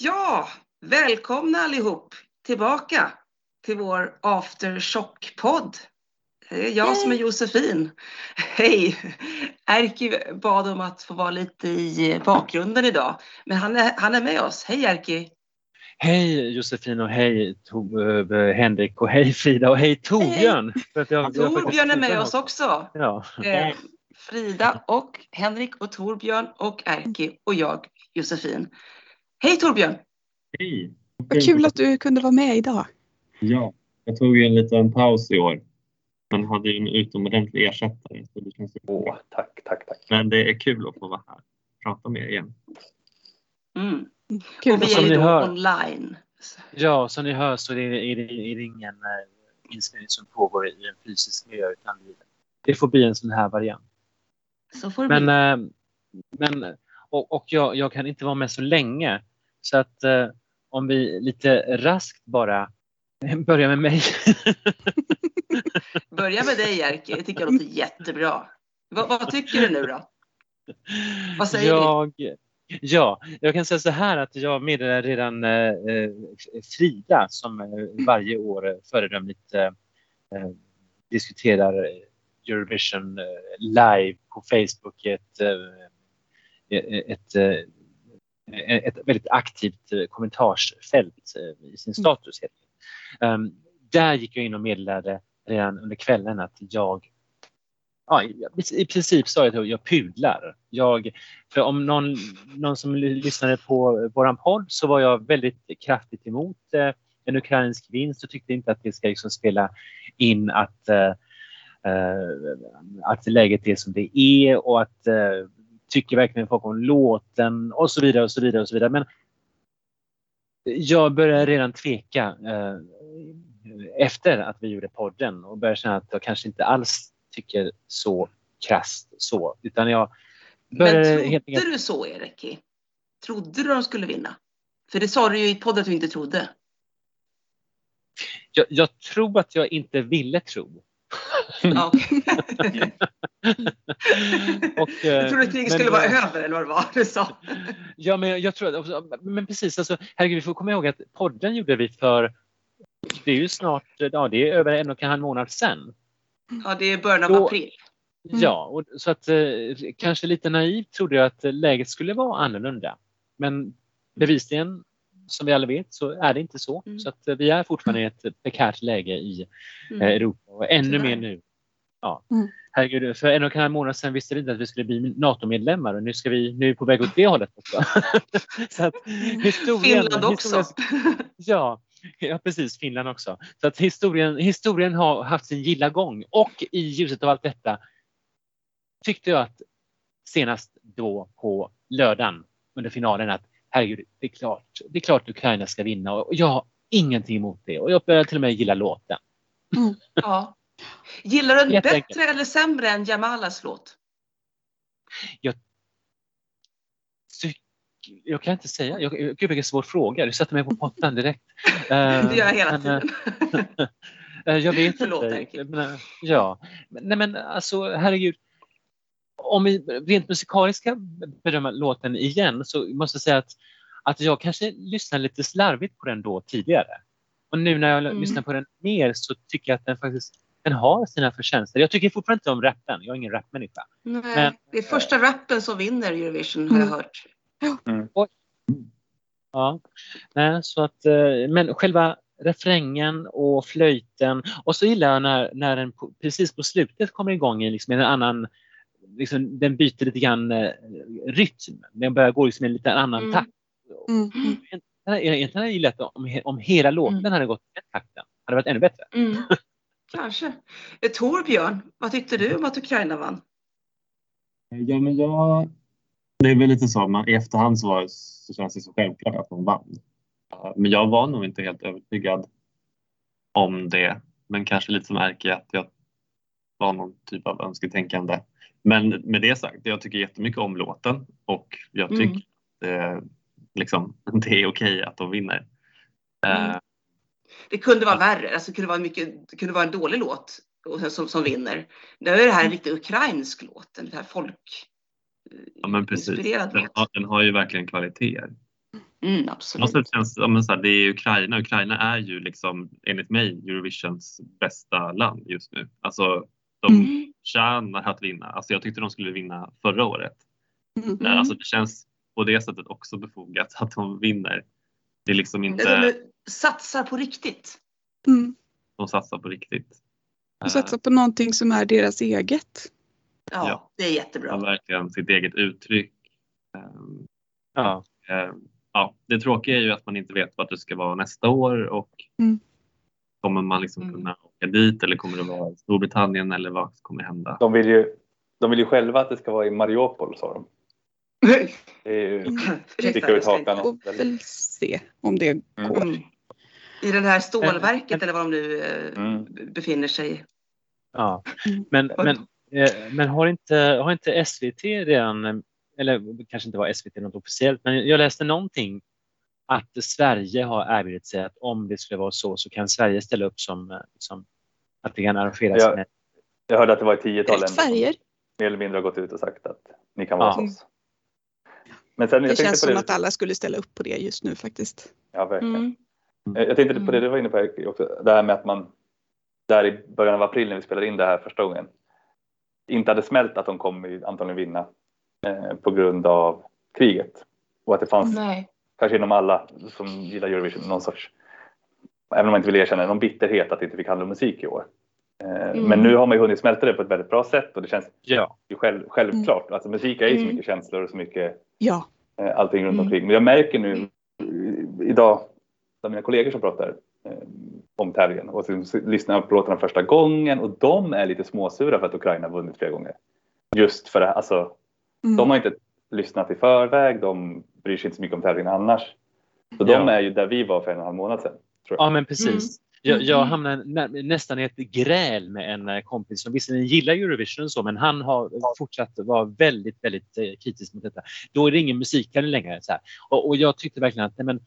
Ja, välkomna allihop tillbaka till vår aftershock-podd. Det är jag som är Josefin. Hej! Erki bad om att få vara lite i bakgrunden idag, men han är, han är med oss. Hej Erki! Hej Josefin och hej to äh, Henrik och hej Frida och hej Torbjörn! Hej. Torbjörn är med oss också. Ja. Eh, Frida och Henrik och Torbjörn och Erki och jag Josefin. Hej Torbjörn! Hej! Vad kul att du kunde vara med idag. Ja, jag tog ju en liten paus i år. Men hade ju en utomordentlig ersättare. Så det känns Åh, tack, tack, tack. Men det är kul att få vara här och prata med er igen. Mm. Kul. Och vi är ju då hör- online. Ja, som ni hör så är det, är det, är det ingen äh, inspelning som pågår i en fysisk miljö utan det, får bli en sån här variant. Så får det Men, bli. äh, men och, och jag, jag kan inte vara med så länge så att äh, om vi lite raskt bara börjar med mig. Börja med dig Erki, det tycker jag låter jättebra. Vad, vad tycker du nu då? Vad säger jag, Ja, jag kan säga så här att jag meddelade redan eh, eh, Frida som eh, varje år eh, föredömligt eh, eh, diskuterar Eurovision eh, live på Facebook ett, eh, ett, eh, ett väldigt aktivt eh, kommentarsfält eh, i sin status. helt enkelt. Um, där gick jag in och meddelade redan under kvällen att jag ja, i princip sa jag att jag pudlar. Jag, för om någon, någon som lyssnade på våran podd så var jag väldigt kraftigt emot eh, en ukrainsk vinst och tyckte inte att det ska liksom spela in att, eh, eh, att läget är som det är och att eh, tycker verkligen folk om låten och så vidare och så vidare och så vidare. Men jag började redan tveka eh, efter att vi gjorde podden och började känna att jag kanske inte alls tycker så krasst så utan jag Men började trodde helt du så Erki? Trodde du de skulle vinna? För det sa du ju i podden att du inte trodde. jag, jag tror att jag inte ville tro. Okej. Och, jag eh, trodde kriget men- skulle vara över eller vad det var du sa. Ja, men jag, jag tror att, men precis, alltså, herregud, vi får komma ihåg att podden gjorde vi för, det är ju snart, ja det är över en och en halv månad sedan. Ja, det är början av Då- april. Mm. Ja, och, så att eh, kanske lite naivt trodde jag att läget skulle vara annorlunda. Men bevisligen, som vi alla vet, så är det inte så. Mm. Så att eh, vi är fortfarande i ett prekärt läge i eh, Mm. Europa och ännu mer nu. Ja. Mm. Herregud, för en och en halv månad sedan visste vi inte att vi skulle bli NATO-medlemmar och nu ska vi nu är vi på väg åt det hållet också. så att historien, Finland också. historien- Ja, ja, precis. Finland också. Så att historien, historien har haft sin gilla gång och i ljuset av allt detta tyckte jag att senast då på lördagen under finalen att herregud, det är klart, det är klart Ukraina ska vinna och jag har ingenting emot det och jag börjar till och med gilla låten. Ja. Gillar du den bättre eller sämre än Jamalas låt? Tyck- Jag kan inte säga, jag, gud vilken svår fråga, du satte mig på pottan direkt. Det gör jag hela eh, tiden. Eh, Jag vet Förlåt, inte. Men, eh, ja, nej men alltså herregud. Om vi rent musikaliskt ska bedöma låten igen så måste jag säga att, att jag kanske lyssnade lite slarvigt på den då tidigare. Och nu när jag Mm. lyssnar på den mer så tycker jag att den faktiskt den har sina förtjänster. Jag tycker fortfarande inte om rappen, jag är ingen rapmänniska. Nej, Men- det är första rappen som vinner Eurovision har jag Mm. hört. Ja, nej, så att, eh, men själva refrängen och flöjten och så gillar jag när, när den precis på slutet kommer igång i liksom en annan, liksom, den byter lite grann eh, rytm. Den börjar gå liksom i en lite annan Mm. takt. Mm. Mm. Jag- Egentligen hade jag gillat om, om hela låten Mm. hade gått i den takten. hade varit ännu bättre. Mm. Kanske. Eh, Torbjörn, vad tyckte du om att Ukraina vann? Ja, men jag... Det är väl lite så, man, i efterhand så, var, så känns det så självklart att de vann. Men jag var nog inte helt övertygad om det. Men kanske lite som Erki att jag var någon typ av önsketänkande. Men med det sagt, jag tycker jättemycket om låten och jag Mm. tycker eh, liksom, det är okej att de vinner. Mm. Eh, Det kunde vara värre, alltså det kunde vara, mycket, det kunde vara en dålig låt som, som vinner. Nu är det här en riktig ukrainsk låt, en här folk Ja, men precis. Den har, den har ju verkligen kvaliteter. Mm, absolut. sätt känns ja, men så här, det är Ukraina. Ukraina är ju liksom enligt mig Eurovisions bästa land just nu. Alltså de Mm. tjänar att vinna. Alltså jag tyckte de skulle vinna förra året. Mm. Alltså det känns på det sättet också befogat att de vinner. Det är liksom inte, De satsar på riktigt. Mm. de satsar på riktigt. Och satsa på någonting som är deras eget. Ja, Ja. det är De jättebra. har verkligen sitt eget uttryck. Ehm, Ja. eh, ja, det tråkiga är ju att man inte vet vad det ska vara nästa år och Mm. kommer man liksom Mm. kunna åka dit eller kommer det vara Storbritannien eller vad kommer hända? De vill ju, de vill ju själva att det ska vara i Mariupol sa de. Det är ju Mm. sticka ut hakan. Och väl se om det går. Mm. I det här stålverket eller var de nu eh, Mm. befinner sig. Ja. Mm. Men, men, eh, men har, inte, har inte SVT redan, eller kanske inte var SVT något officiellt, men jag läste någonting att Sverige har erbjudit sig att om det skulle vara så så kan Sverige ställa upp som, eh, som att det kan arrangeras Ja. med Jag hörde att det var ett tiotal Rätt länder som mer eller mindre har gått ut och sagt att ni kan vara Ja. hos oss. Men sen, jag Det känns på som det, att alla skulle ställa upp på det just nu faktiskt. Ja, verkligen. Mm. Jag tänkte på det du var inne på också, det här med att man där i början av april när vi spelade in det här första gången inte hade smält att de kommer antagligen vinna eh, på grund av kriget. Och att det fanns Nej. kanske inom alla som gillar Eurovision någon sorts, även om man inte vill erkänna det, någon bitterhet att det inte fick handla om musik i år. Eh, Mm. Men nu har man ju hunnit smälta det på ett väldigt bra sätt och det känns Ja, ju själv, självklart. Alltså musik är ju så Mm. mycket känslor och så mycket Ja. eh, allting runt Mm. omkring. Men jag märker nu idag, av mina kollegor som pratar eh, om tävlingen och som s- lyssnar på låtarna första gången och de är lite småsura för att Ukraina har vunnit flera gånger. Just för det här, alltså Mm. de har inte lyssnat i förväg, de bryr sig inte så mycket om tävlingen annars. Så Ja. de är ju där vi var för en och en halv månad sedan. Tror jag. ja men precis. Mm. Jag, jag Mm. hamnade nä, nästan i ett gräl med en eh, kompis som visserligen gillar Eurovision och så, men han har fortsatt vara väldigt, väldigt eh, kritisk mot detta. Då är det ingen musik längre. Så här. Och, och jag tyckte verkligen att nej, men,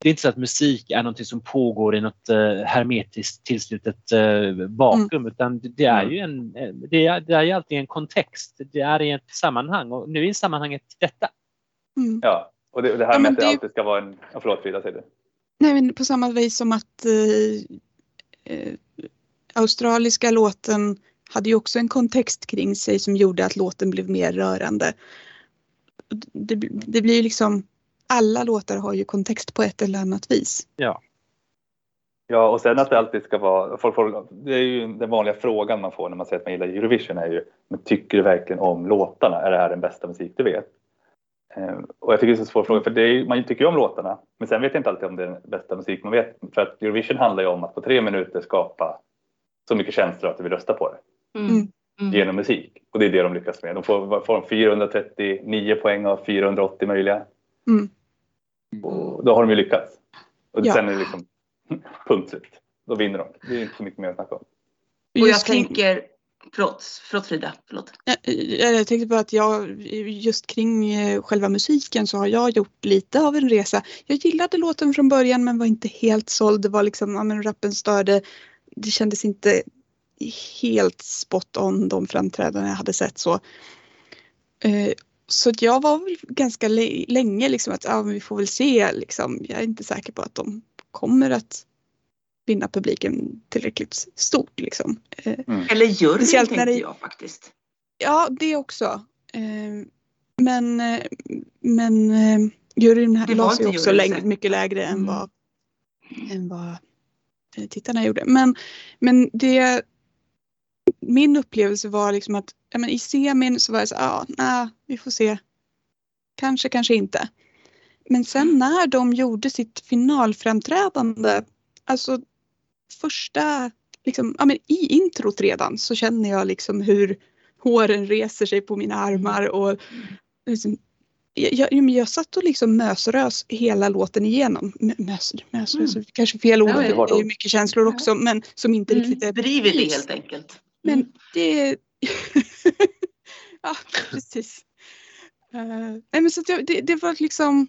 det är inte så att musik är något som pågår i något eh, hermetiskt tillslutet eh, vakuum, utan det, är ju en, eh, det är, det är ju alltid en kontext. Det är i ett sammanhang och nu är sammanhanget detta. Mm. Ja, och det, det här Ja, med att det det- alltid ska vara en... Ja, förlåt Frida, säger du. Nej, men på samma vis som att eh, eh, australiska låten hade ju också en kontext kring sig som gjorde att låten blev mer rörande. Det, det blir ju liksom, alla låtar har ju kontext på ett eller annat vis. Ja, Ja, och sen att det alltid ska vara... Folk folk, det är ju den vanliga frågan man får när man säger att man gillar Eurovision är ju men tycker du verkligen om låtarna? Är det här den bästa musik du vet? Eh, och jag tycker det är så svår fråga för det är, man tycker ju om låtarna men sen vet jag inte alltid om det är den bästa musik man vet. För att Eurovision handlar ju om att på tre minuter skapa så mycket känslor att du vill rösta på det Mm. Mm. genom musik. Och det är det de lyckas med. De får, får de 439 poäng av 480 möjliga. Mm. Och då har de ju lyckats. Och Ja. sen är det liksom punkt slut. Då vinner de. Det är inte så mycket mer att snacka om. Och jag tänker, förlåt, förlåt Frida, förlåt. Jag, eh, jag tänkte bara att jag just kring eh, själva musiken så har jag gjort lite av en resa. Jag gillade låten från början men var inte helt såld. Det var liksom, ja men rappen störde. Det kändes inte helt spot on de framträdanden jag hade sett så. Eh, så jag var väl ganska länge liksom att ja, men vi får väl se liksom. Jag är inte säker på att de kommer att vinna publiken tillräckligt stort liksom. Eh, Eller juryn Speciellt tänkte när det- jag faktiskt. Ja, det också. Eh, Men, eh, men eh, juryn Det var la sig inte också juryns läng- sätt. mycket lägre än Mm. vad, än vad eh, tittarna gjorde. Men, men det, min upplevelse var liksom att ja, men i semin så var jag så ja, nej, vi får se. Kanske, kanske inte. Men sen Mm. när de gjorde sitt finalframträdande, alltså första, liksom, ja, men i introt redan så känner jag liksom hur håren reser sig på mina armar och liksom, jag, jag, men jag satt och liksom mösrös hela låten igenom. Mö- Mös, mösrös, Mm. kanske fel ord, Ja, det det är ju det. mycket känslor också men som inte Mm. riktigt är Driver det helt enkelt. Men Mm. det... ja, precis. Eh, nej, men så att jag, det, det var liksom...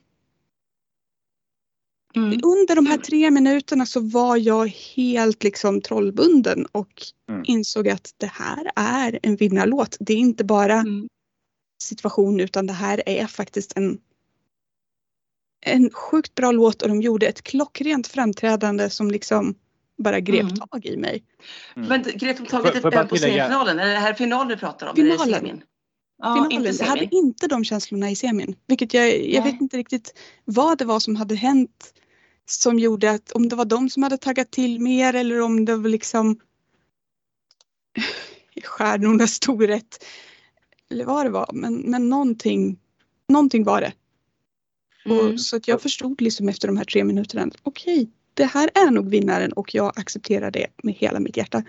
Mm. Under de här tre minuterna så var jag helt liksom trollbunden och Mm. insåg att det här är en vinnarlåt. Det är inte bara Mm. situation utan det här är faktiskt en, en sjukt bra låt och de gjorde ett klockrent framträdande som liksom bara grep Mm. tag i mig. Mm. Men grep de jag bara ett på semifinalen? Är det här finalen vi pratar om? Finalen. semin? Ja, Finalen. inte Jag hade semin. inte de känslorna i semin. Vilket jag, jag Nej. vet inte riktigt vad det var som hade hänt som gjorde att om det var de som hade taggat till mer eller om det var liksom stjärnornas storhet. Eller vad det var. Men, men någonting, någonting var det. Mm. Och, så att jag förstod liksom efter de här tre minuterna. Okej, det här är nog vinnaren och jag accepterar det med hela mitt hjärta.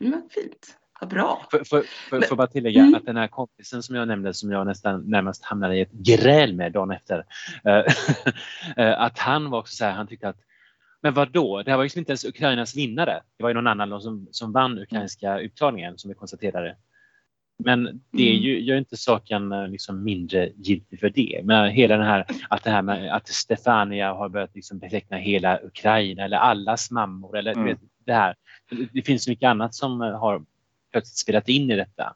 Mm, fint. Vad bra. För, för, Men- för bara tillägga Mm. att den här kompisen som jag nämnde som jag nästan närmast hamnade i ett gräl med dagen efter. eh, eh, att han var också så här, han tyckte att men vad då? Det här var ju inte ens Ukrainas vinnare. Det var ju någon annan som, som vann ukrainska uttagningen som vi konstaterade. Men det är Mm. ju, gör inte saken eh, liksom mindre giltig för det. Men hela den här att det här med att Stefania har börjat liksom beteckna hela Ukraina eller allas mammor eller Mm. det här. Det, finns mycket annat som har plötsligt spelat in i detta.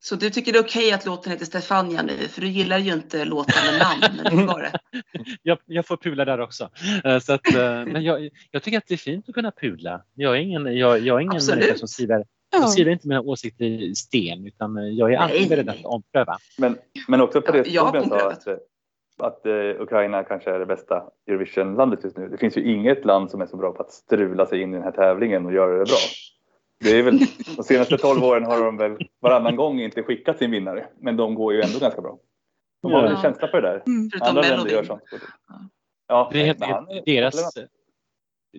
Så du tycker det är okej att låten heter Stefania nu? För du gillar ju inte låtar med namn. Eller hur var det? Jag, jag får pula där också. Eh, Så att, eh, men jag, jag tycker att det är fint att kunna pula. Jag är ingen, jag, jag är ingen Absolut. människa som skriver, Ja. jag skriver inte mina åsikter i sten utan eh, jag är alltid beredd att ompröva. Men, men också på det Ja, jag har Torbjörn sa att, att eh, Ukraina kanske är det bästa Eurovision-landet just nu. Det finns ju inget land som är så bra på att strula sig in i den här tävlingen och göra det bra. Det är väl, de senaste 12 åren har de väl varannan gång inte skickat sin vinnare, men de går ju ändå ganska bra. De har väl en Ja. känsla för det där. Mm. Andra länder gör Melodin. sånt. Ja. Ja, Det är, han är- deras,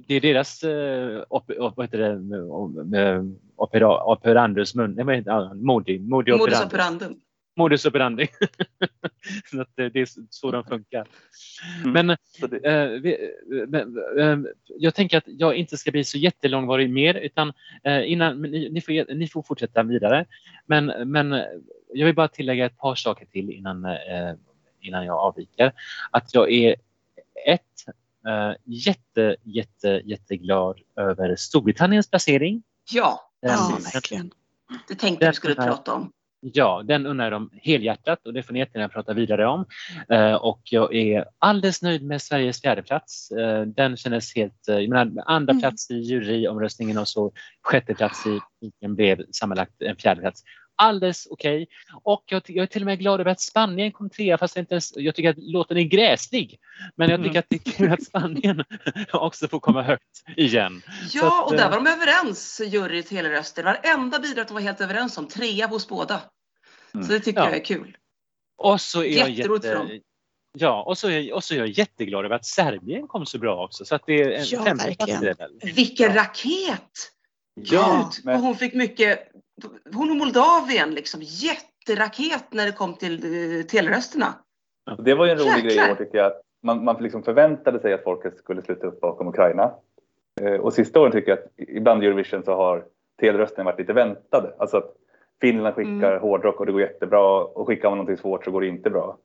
det är deras eh, op, op, vad heter det, opera, operandus nej? Ja, modi, modi Modus operandus. operandum. Modus operandi. så att det, det är så de funkar. Mm. Men Så det, Eh, vi, men, eh, jag tänker att jag inte ska bli så jättelångvarig mer utan eh, innan, ni, ni, får, ni får fortsätta vidare. Men, men jag vill bara tillägga ett par saker till innan, eh, innan jag avviker. Att jag är ett, eh, jätte, jätte, jätteglad över Storbritanniens placering. Ja, Ja, verkligen. det tänkte jag vi skulle prata om. Ja, den undrar de helhjärtat och det får ni jättegärna prata vidare om. Eh, och jag är alldeles nöjd med Sveriges fjärdeplats. Eh, den kändes helt, eh, jag menar, andra Mm. plats i juryomröstningen och så sjätte plats i publiken blev sammanlagt en fjärdeplats. Alldeles okej. Och jag, jag är till och med glad över att Spanien kom trea fast jag, inte ens, jag tycker att låten är gräslig. Men jag tycker Mm. att det är kul att Spanien också får komma högt igen. Ja, att, och där var de överens, jury och teleröster. Varenda bidrag de var helt överens om. Trea hos båda. Mm. Så det tycker Ja. jag är kul. Och så är jag jätte... Ja, och så, är och så är jag jätteglad över att Serbien kom så bra också. Så att det är en Ja, verkligen. Vilken Ja. raket! Ja, Gud, men- och hon fick mycket. Hon och Moldavien liksom jätteraket när det kom till eh, telerösterna. det var ju en rolig grej i Jäklar. år tycker jag. Man, man liksom förväntade sig att folket skulle sluta upp bakom Ukraina. Eh, Och sista åren tycker jag att ibland i Eurovision så har telerösten varit lite väntade. Alltså att Finland skickar Mm. hårdrock och det går jättebra och skickar man någonting svårt så går det inte bra.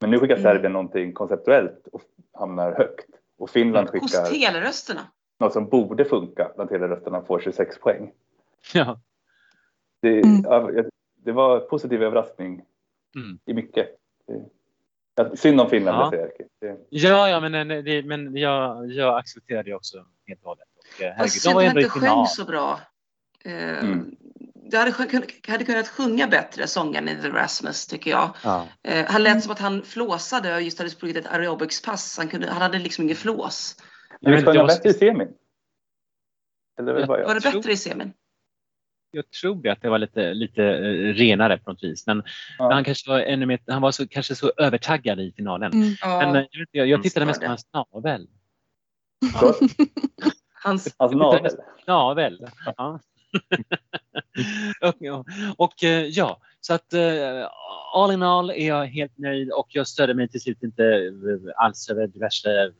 Men nu skickar Mm. Serbien någonting konceptuellt och hamnar högt. Och Finland Hos skickar telerösterna. något som borde funka bland telerösterna får 26 poäng. Ja. Det, Mm. ja, det var en positiv överraskning Mm. i mycket. Det, ja, synd om Finland, Ja. det säger jag. Det, Ja, ja, men, eh, det, men jag, jag accepterar det också helt och hållet. Och, eh, herregud, de var ändå i inte final. så bra. Eh, Mm. Du hade, hade kunnat sjunga bättre, sången i The Rasmus, tycker jag. Ja. Eh, han lät som att han flåsade och just hade sprungit ett aerobicspass. Han, kunde, han hade liksom ingen flås. men vi men sjöng jag- bättre i semin. Eller var det bara Var jag? det bättre i semin? Jag tror det att det var lite, lite eh, renare på något vis. Men Ja. han kanske var ännu mer, han var så, kanske så övertaggad i finalen. Mm. Men eh, jag, jag, jag tittade Mm, mest på hans navel. Hans, Hans navel. Navel. Ja. och, och eh, ja, så att eh, all in all är jag helt nöjd och jag störde mig till slut inte eh, alls över diverse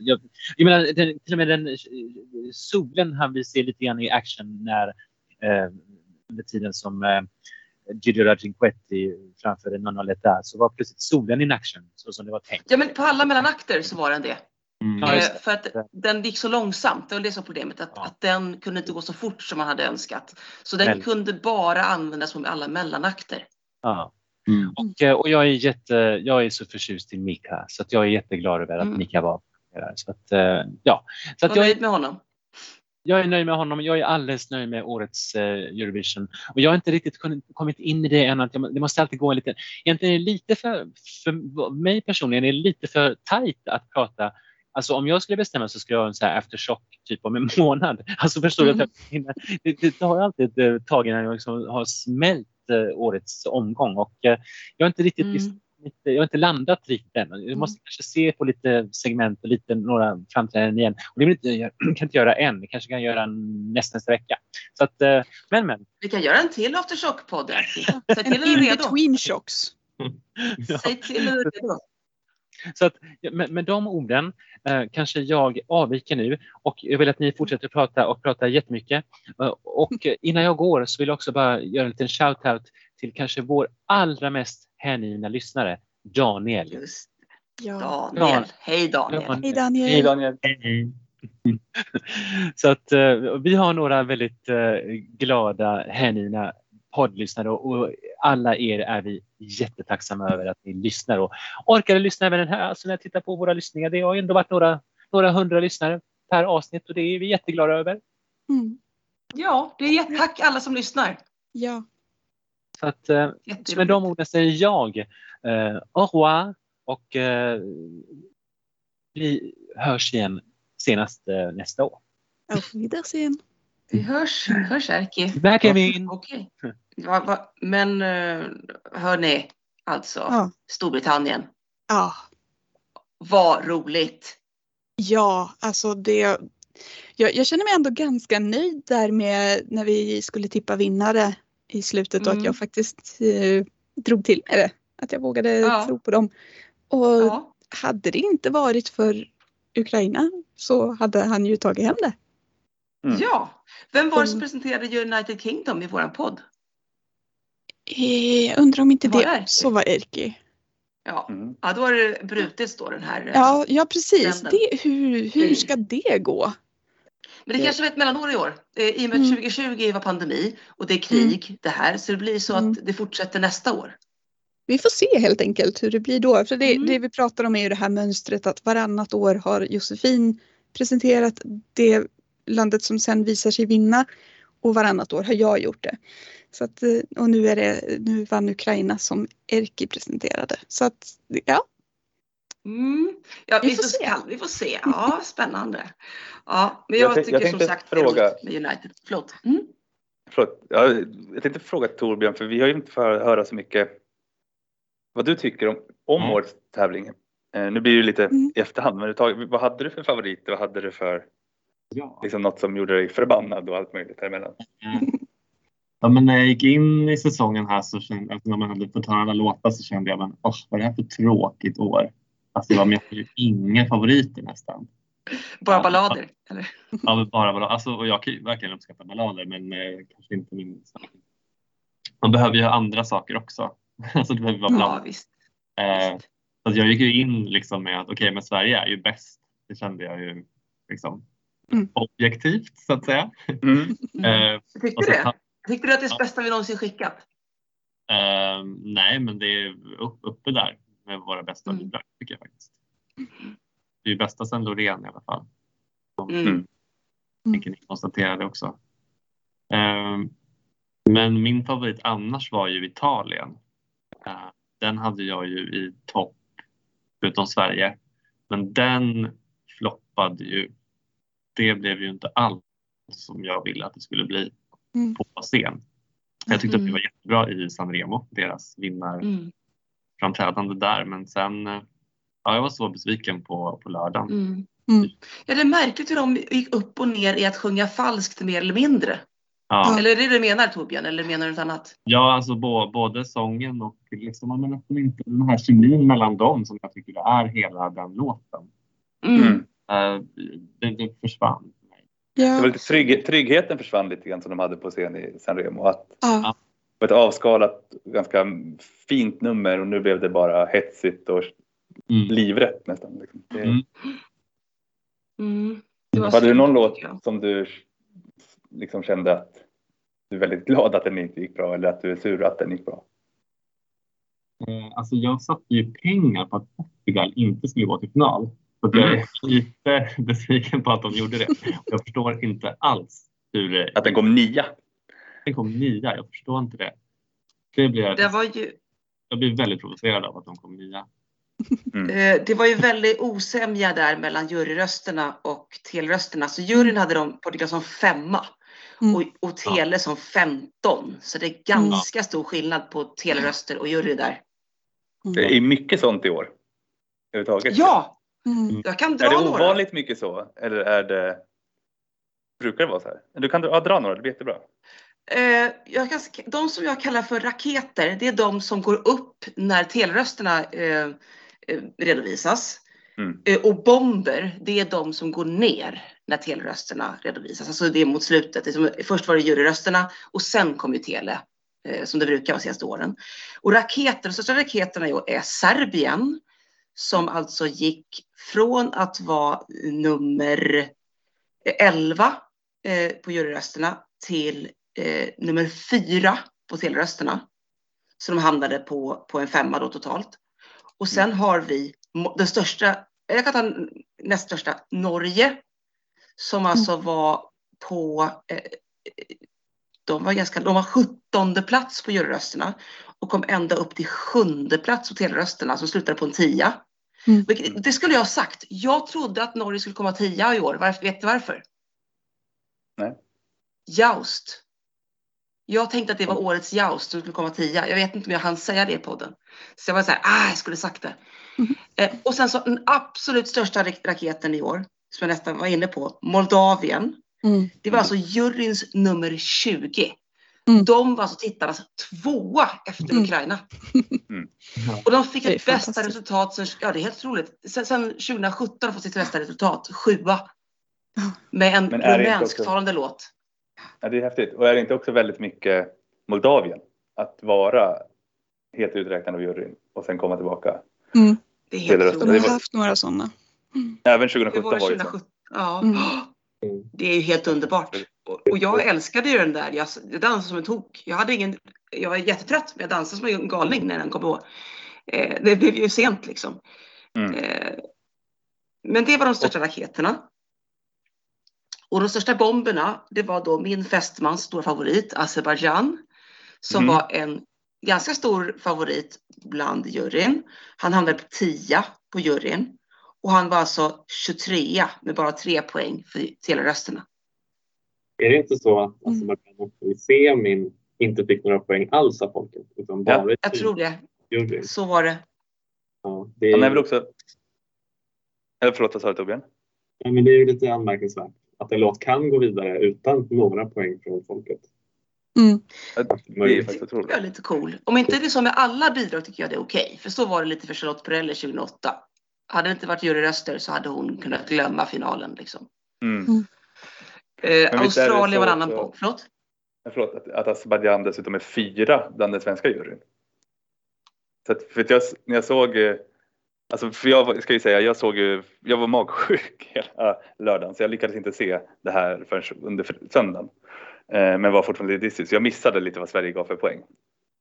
jag, jag menar, den, till och med den solen han vi se lite grann i action när eh, under tiden som eh, Giulio Cinquetti framförde Nonno Letta så var plötsligt solen in action så som det var tänkt. ja, men på alla mellanakter så var den det. Mm. Eh, för att den gick så långsamt. Det var det som problemet. Att, Ja. att den kunde inte gå så fort som man hade önskat. Så den Men- kunde bara användas som i alla mellanakter. Ja. Mm. Och, eh, och jag, är jätte, jag är så förtjust i Mika så att jag är jätteglad över att Mm. Mika var där. Så att, eh, ja. så att jag, är, nöjd med honom. jag är nöjd med honom. Jag är alldeles nöjd med årets eh, Eurovision. Och jag har inte riktigt kommit in i det än. Att jag, det måste alltid gå en liten... Egentligen är det lite för, för mig personligen är det lite för tajt att prata Alltså om jag skulle bestämma så skulle jag ha en så här aftershock typ om en månad. Alltså förstår du? Mm. att jag hinner- Det, det tar alltid ett tag innan jag liksom har smält eh, årets omgång och eh, jag har inte riktigt Mm. jag har inte landat riktigt än. Jag måste kanske se på lite segment och lite några framträdanden igen. Och det inte, jag kan inte göra än. Det kanske kan göra nästa nästa vecka. Så att, eh, men men. Vi kan göra en till aftershock-podd. En till när du är in redo. between shocks. Säg till när du är redo. Så att, med, med de orden eh, kanske jag avviker nu och jag vill att ni fortsätter prata och prata jättemycket. Eh, och innan jag går så vill jag också bara göra en liten shout-out till kanske vår allra mest hängivna lyssnare, Daniel. Just Ja. Daniel. Hej Daniel. Ja. Hej Daniel. Hej Daniel. Hej. Så att eh, vi har några väldigt eh, glada, hängivna poddlyssnare och, och alla er är vi jättetacksamma över att ni lyssnar och orkade lyssna även den här. Alltså när jag tittar på våra lyssningar, det har ändå varit några, några hundra lyssnare per avsnitt och det är vi jätteglada över. Mm. Ja, det är tack alla som lyssnar. Ja. Så att eh, med de orden säger jag eh, au revoir och eh, vi hörs igen senast eh, nästa år. Auf Wiedersehen. Vi hörs, hörs Erki. Välkommen! Okej. Va, va, men eh, hörni, alltså Ja. Storbritannien. Ja. Vad roligt. Ja, alltså det. Jag, jag känner mig ändå ganska nöjd där med när vi skulle tippa vinnare i slutet och Mm. att jag faktiskt eh, drog till med det. Att jag vågade Ja. tro på dem. Och Ja. hade det inte varit för Ukraina så hade han ju tagit hem det. Mm. ja. Vem var det som Mm. presenterade United Kingdom i våran podd? Eh, Jag undrar om inte Var det också var Erki. Ja, Mm. ja då har det brutits då den här. eh, Ja, ja precis. Det, hur, hur ska det gå? Men det kanske var ett mellanår i år. Eh, I och med Mm. att 2020 var pandemi och det är krig det här. Så det blir så Mm. att det fortsätter nästa år. Vi får se helt enkelt hur det blir då. För det, Mm. det vi pratar om är ju det här mönstret att varannat år har Josefin presenterat det landet som sen visar sig vinna och varannat år har jag gjort det. Så att, eh, och nu, är det, nu vann Ukraina som Erki presenterade. Så att ja, Mm. Ja, Vi vi, får se. se. vi får se. Ja, spännande. Ja, men jag, Jag tycker jag som sagt det är fråga- med United. Förlåt. Mm. Förlåt, ja, jag tänkte fråga Torbjörn, för vi har ju inte fått höra så mycket vad du tycker om, om Mm. årets tävling. Eh, nu blir det lite Mm. i efterhand, men överhuvudtaget, vad hade du för favoriter? Vad hade du för Ja. liksom, något som gjorde dig förbannad och allt möjligt däremellan? Ja, men när jag gick in i säsongen här så kände alltså när man hade fått höra alla låtar så kände jag, men, åh, vad är det här för tråkigt år? Alltså det var med inga favoriter nästan. Bara Ja. ballader. Eller? Ja, bara ballader. Alltså, och jag kan ju verkligen uppskatta ballader men eh, kanske inte min Man behöver ju ha andra saker också. alltså det behöver vara Ja, visst. Eh, visst. jag gick ju in liksom med att okej, men Sverige är ju bäst. Det kände jag ju liksom Mm. objektivt så att säga. Mm. Mm. Eh, så du det? Tyckte du att det är det Ja. bästa vi någonsin skickat? Eh, nej, men det är upp, uppe där med våra bästa Mm. bidrag tycker jag faktiskt. Det är ju bästa sen Loreen i alla fall. Mm. Mm. Tänker ni konstatera det också. Eh, men min favorit annars var ju Italien. Eh, den hade jag ju i topp förutom Sverige. Men den floppade ju. Det blev ju inte alls som jag ville att det skulle bli Mm. på scen. Jag tyckte att det Mm. var jättebra i Sanremo, deras vinnarframträdande Mm. där. Men sen, ja, jag var så besviken på, på lördagen. Mm. Mm. Ja, det är märkligt hur de gick upp och ner i att sjunga falskt mer eller mindre. Ja, Eller är det det du menar Torbjörn, eller menar du något annat? ja alltså bo, både sången och liksom, men att de inte, den här kemin mellan dem som jag tycker är hela den låten. Mm. Mm. Eh, det, det försvann. Mig. Det Ja, var lite trygg, tryggheten försvann lite grann som de hade på scen i Sanremo. Att ja, det var ett avskalat, ganska fint nummer och nu blev det bara hetsigt och Mm. livrätt nästan. Liksom. Det, Mm. Mm. Det var Hade du någon låt jag. som du liksom kände att du är väldigt glad att den inte gick bra eller att du är sur att den gick bra? Eh, alltså jag satte ju pengar på att Portugal inte skulle gå till final. Så jag Mm. är lite besviken på att de gjorde det. Jag förstår inte alls hur Att den kom nia. den kom nia. Jag förstår inte det. Det blir, Det var ju, jag blir väldigt provocerad av att de kom nia. eh, det var ju väldigt osämja där mellan juryrösterna och telrösterna. Så juryn hade de Portugal som femma Mm. och, och tele som 15. Så det är ganska stor skillnad på teleröster och jury där. Det är mycket sånt i år. Överhuvudtaget. Ja, Mm. jag kan Är dra det några. ovanligt mycket så? Eller är det... Brukar det vara så här? Du kan ja, dra några, det blir jättebra. Eh, jag kan, de som jag kallar för raketer, det är de som går upp när telrösterna eh, eh, redovisas. Mm. Eh, och bomber, det är de som går ner när telrösterna redovisas. Alltså det är mot slutet. Det är som, först var det juryrösterna och sen kom ju tele, som det brukar vara de senaste åren. Och raketer, de största raketerna är Serbien, som alltså gick från att vara nummer 11 eh, på juryrösterna till eh, nummer 4 på telrösterna. Så de hamnade på, på en femma då totalt. Och sen har vi den största, jag kan ta näst största, Norge. Som alltså var på, eh, de var ganska, de var 17 plats på juryrösterna. Och kom ända upp till sjunde plats på telrösterna som slutade på en tia. Mm. Det skulle jag ha sagt. Jag trodde att Norge skulle komma tia i år. Varför, vet du varför? Nej. Joust. Jag tänkte att det var årets Joust som skulle komma tia. Jag vet inte om jag hann säga det i podden. Så jag var så här, ah, jag skulle sagt det. Mhm. Eh, och sen så den absolut största rak- raketen i år, som jag nästan var inne på, Moldavien. Mm. Det var alltså juryns nummer 20. Mm. De var alltså tittarnas tvåa efter Mm. Ukraina. Ja. Och de fick ett bästa resultat, sen, ja det är helt otroligt. Sen, sen 2017 har de fått sitt bästa resultat, sjua. Med en rumänsktalande låt. Ja, det är häftigt. Och är det inte också väldigt mycket Moldavien? Att vara helt uträknad av juryn och sen komma tillbaka. Mm. Det är Eller helt rösta. De otroligt. har var- haft några sådana. Även Det 2017 var det så. 2017. Ja. Mm. Mm. Det är ju helt underbart. Och, jag älskade ju den där. Jag, dansade som en tok. Jag, hade ingen, jag var jättetrött men jag dansade som en galning när den kom på. Eh, det blev ju sent liksom. Mm. Eh, men det var de största raketerna. Och de största bomberna, det var då min fästmans stora favorit, Azerbajdzjan. Som Mm. var en ganska stor favorit bland juryn. Han hamnade på 10 på juryn. Och han var alltså 23 med bara tre poäng för telerösterna. Är det inte så att Mm. Azerbajdzjan också i semin inte fick några poäng alls av folket? Utan Ja, bara Jag tror det. juryn? Så var det. Ja, det, är, Han är väl också... Eller förlåt, vad sa du Torbjörn? ja, men det är ju lite anmärkningsvärt att en låt kan gå vidare utan några poäng från folket. Mm. Det är faktiskt Jag är lite cool. Om inte det är så med alla bidrag tycker jag det är okej. För så var det lite för Charlotte Perrelli 2008. Hade det inte varit juryröster så hade hon kunnat glömma finalen. Liksom. Mm. Eh, Australien var så en annan också- på. Förlåt? Men Förlåt, att, att Azerbajdzjan dessutom är fyra bland den svenska juryn. Så att, för att jag, när jag såg, eh, alltså för jag ska ju säga, jag såg ju, jag var magsjuk hela lördagen så jag lyckades inte se det här förrän under söndagen. Eh, men var fortfarande lite dissig så jag missade lite vad Sverige gav för poäng.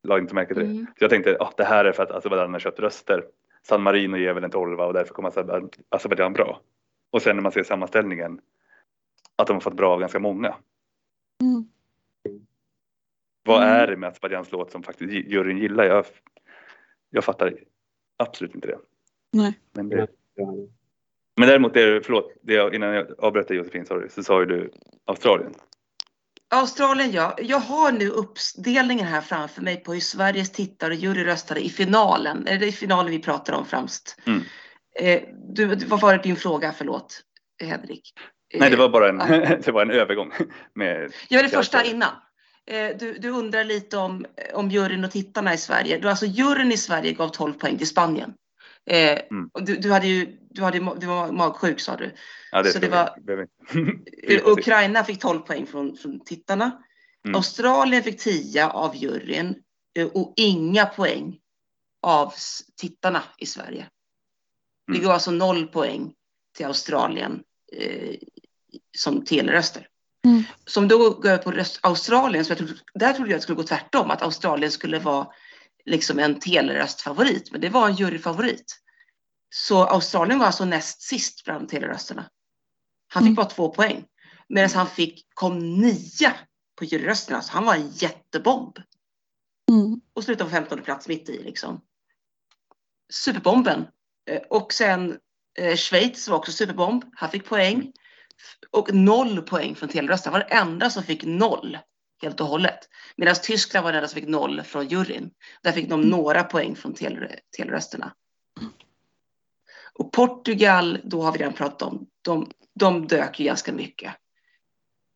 La inte märke till det. Mm. Så jag tänkte, ah, det här är för att Azerbajdzjan har köpt röster. San Marino ger väl en tolva och därför kommer Azerbaj- Azerbajdzjan bra. Och sen när man ser sammanställningen att de har fått bra av ganska många. Mm. Vad Mm. är det med Azerbajdzjans låt som faktiskt juryn gillar? Jag, jag fattar absolut inte det. Nej. Men, det, men däremot, är det, förlåt, det jag, innan jag avbröt dig Josefin sorry, så sa ju du Australien. Australien ja. Jag har nu uppdelningen här framför mig på hur Sveriges tittare och jury röstade i finalen. Är det i finalen vi pratar om främst? Mm. Eh, du, vad var det din fråga? Förlåt, Henrik. Eh, Nej, det var bara en, ja. det var en övergång. Med, är det första innan. Eh, Du, du undrar lite om, om juryn och tittarna i Sverige. Du, alltså juryn i Sverige gav 12 poäng till Spanien. Eh, Mm. du, du, hade ju, du, hade, du var magsjuk sa du. ja, det så det var- Eh, Ukraina fick 12 poäng från, från tittarna. Mm. Australien fick 10 av juryn eh, och inga poäng av tittarna i Sverige. Det Mm. går alltså noll poäng till Australien eh, som teleröster. Mm. Som då går jag på röst, Australien, så jag trodde, där trodde jag att det skulle gå tvärtom, att Australien skulle vara liksom en teleröstfavorit, men det var en juryfavorit. Så Australien var alltså näst sist bland telerösterna. Han fick Mm. bara två poäng. Medan han fick, kom nia på juryrösterna, så han var en jättebomb. Mm. Och slutade på 15 plats mitt i liksom. Superbomben. Eh, Och sen eh, Schweiz var också superbomb. Han fick poäng. Och noll poäng från den enda som fick noll helt och hållet. Medan Tyskland var den enda som fick noll från juryn. Där fick de några poäng från tele, telerösterna. Och Portugal, då har vi redan pratat om, de, de dök ju ganska mycket.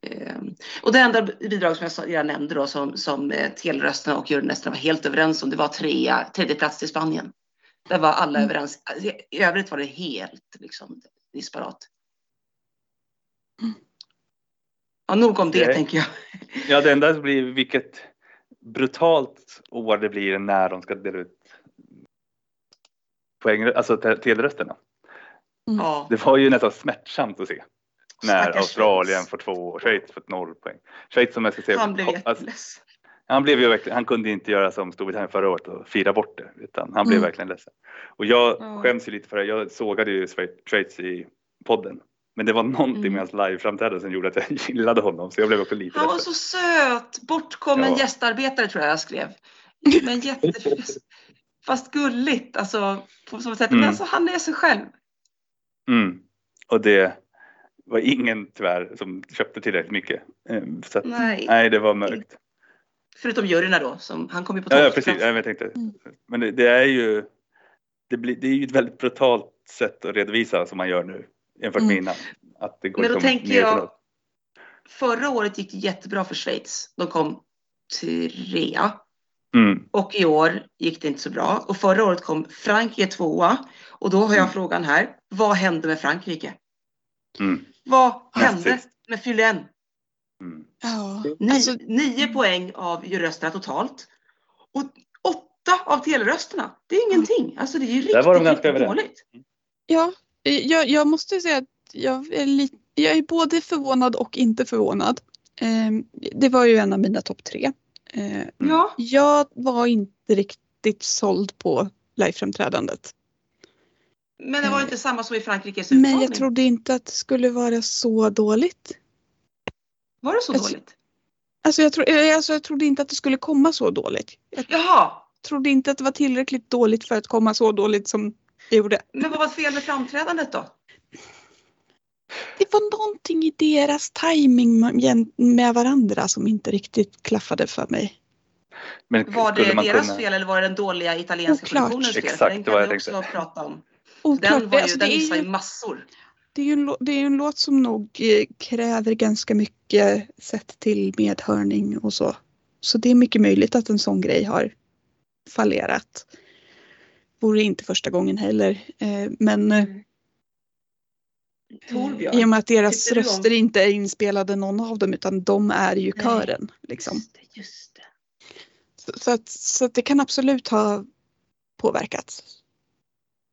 Ehm, Och det enda bidrag som jag redan nämnde då som, som eh, telerösterna och juryn nästan var helt överens om, det var trea, tredje plats till Spanien. Där var alla Mm. överens. I övrigt var det helt liksom, disparat. Mm. Ja, nog om det Det- tänker jag. Ja, det enda blir vilket brutalt år det blir när de ska dela ut poäng, alltså te- telerösterna. Ja. Det var ju nästan smärtsamt att se när Stackars Australien Schweiz. får två och Schweiz får noll poäng. Schweiz som jag ska säga, Han blev alltså, jätteledsen. han blev ju verkligen, han kunde inte göra som Storbritannien förra året och fira bort det utan han blev Mm. verkligen ledsen. Och jag Ja. skäms ju lite för det, jag sågade ju Schweiz i podden. Men det var någonting Mm. med hans liveframträdande som gjorde att jag gillade honom så jag blev också lite Han var så söt. Bortkommen Ja. gästarbetare tror jag jag skrev. Men jätte... Fast gulligt. Alltså, på så sätt. Mm. Men alltså, han är sig själv. Mm. Och det var ingen tyvärr som köpte tillräckligt mycket. Eh, Så att, Nej. nej, det var mörkt. Förutom juryerna då. Som, han kom ju på Ja, ja tolfte precis. Ja, jag tänkte. Mm. Men det, det är ju det, blir, det är ju ett väldigt brutalt sätt att redovisa som man gör nu jämfört med Mm. innan. Att det går Men då liksom tänker ner jag-. Förra året gick det jättebra för Schweiz. De kom trea. Mm. Och i år gick det inte så bra. Och förra året kom Frankrike tvåa. Och då har jag Mm. frågan här. Vad hände med Frankrike? Mm. Vad hände sist. med Fylen? Mm. Ja, Ni, alltså, nio poäng av juryrösterna totalt. Och åtta av telerösterna. Det är ingenting. Alltså det är ju riktigt, Där var de ganska riktigt dåligt. ja, jag, jag måste säga att jag är, li, jag är både förvånad och inte förvånad. Eh, det var ju en av mina topp tre. Eh. Ja, jag var inte riktigt såld på liveframträdandet. men det var inte samma som i Frankrikes Men utmaning. jag trodde inte att det skulle vara så dåligt. Var det så Alltså- dåligt? Alltså jag, tro, eh, alltså jag trodde inte att det skulle komma så dåligt. Jag Jaha, trodde inte att det var tillräckligt dåligt för att komma så dåligt som det gjorde. men vad var fel med framträdandet då? Det var någonting i deras timing med- varandra som inte riktigt klaffade för mig. Men Var det man deras kunna- fel eller var det den dåliga italienska Oklart. produktionens fel? Exakt, den det var kan jag vi också tänkte. prata om. Oklart. Den, var ju, alltså, den det, är missade ju massor. det, är ju en, det är ju en låt som nog eh, kräver ganska mycket sett till medhörning och så. Så det är mycket möjligt att en sån grej har fallerat. Vore inte första gången heller. Eh, Men eh, Torbjörn. i och med att deras röster inte är inspelade någon av dem utan de är ju Nej. kören. Liksom. Just det, just det. Så, så, att, så att det kan absolut ha påverkats.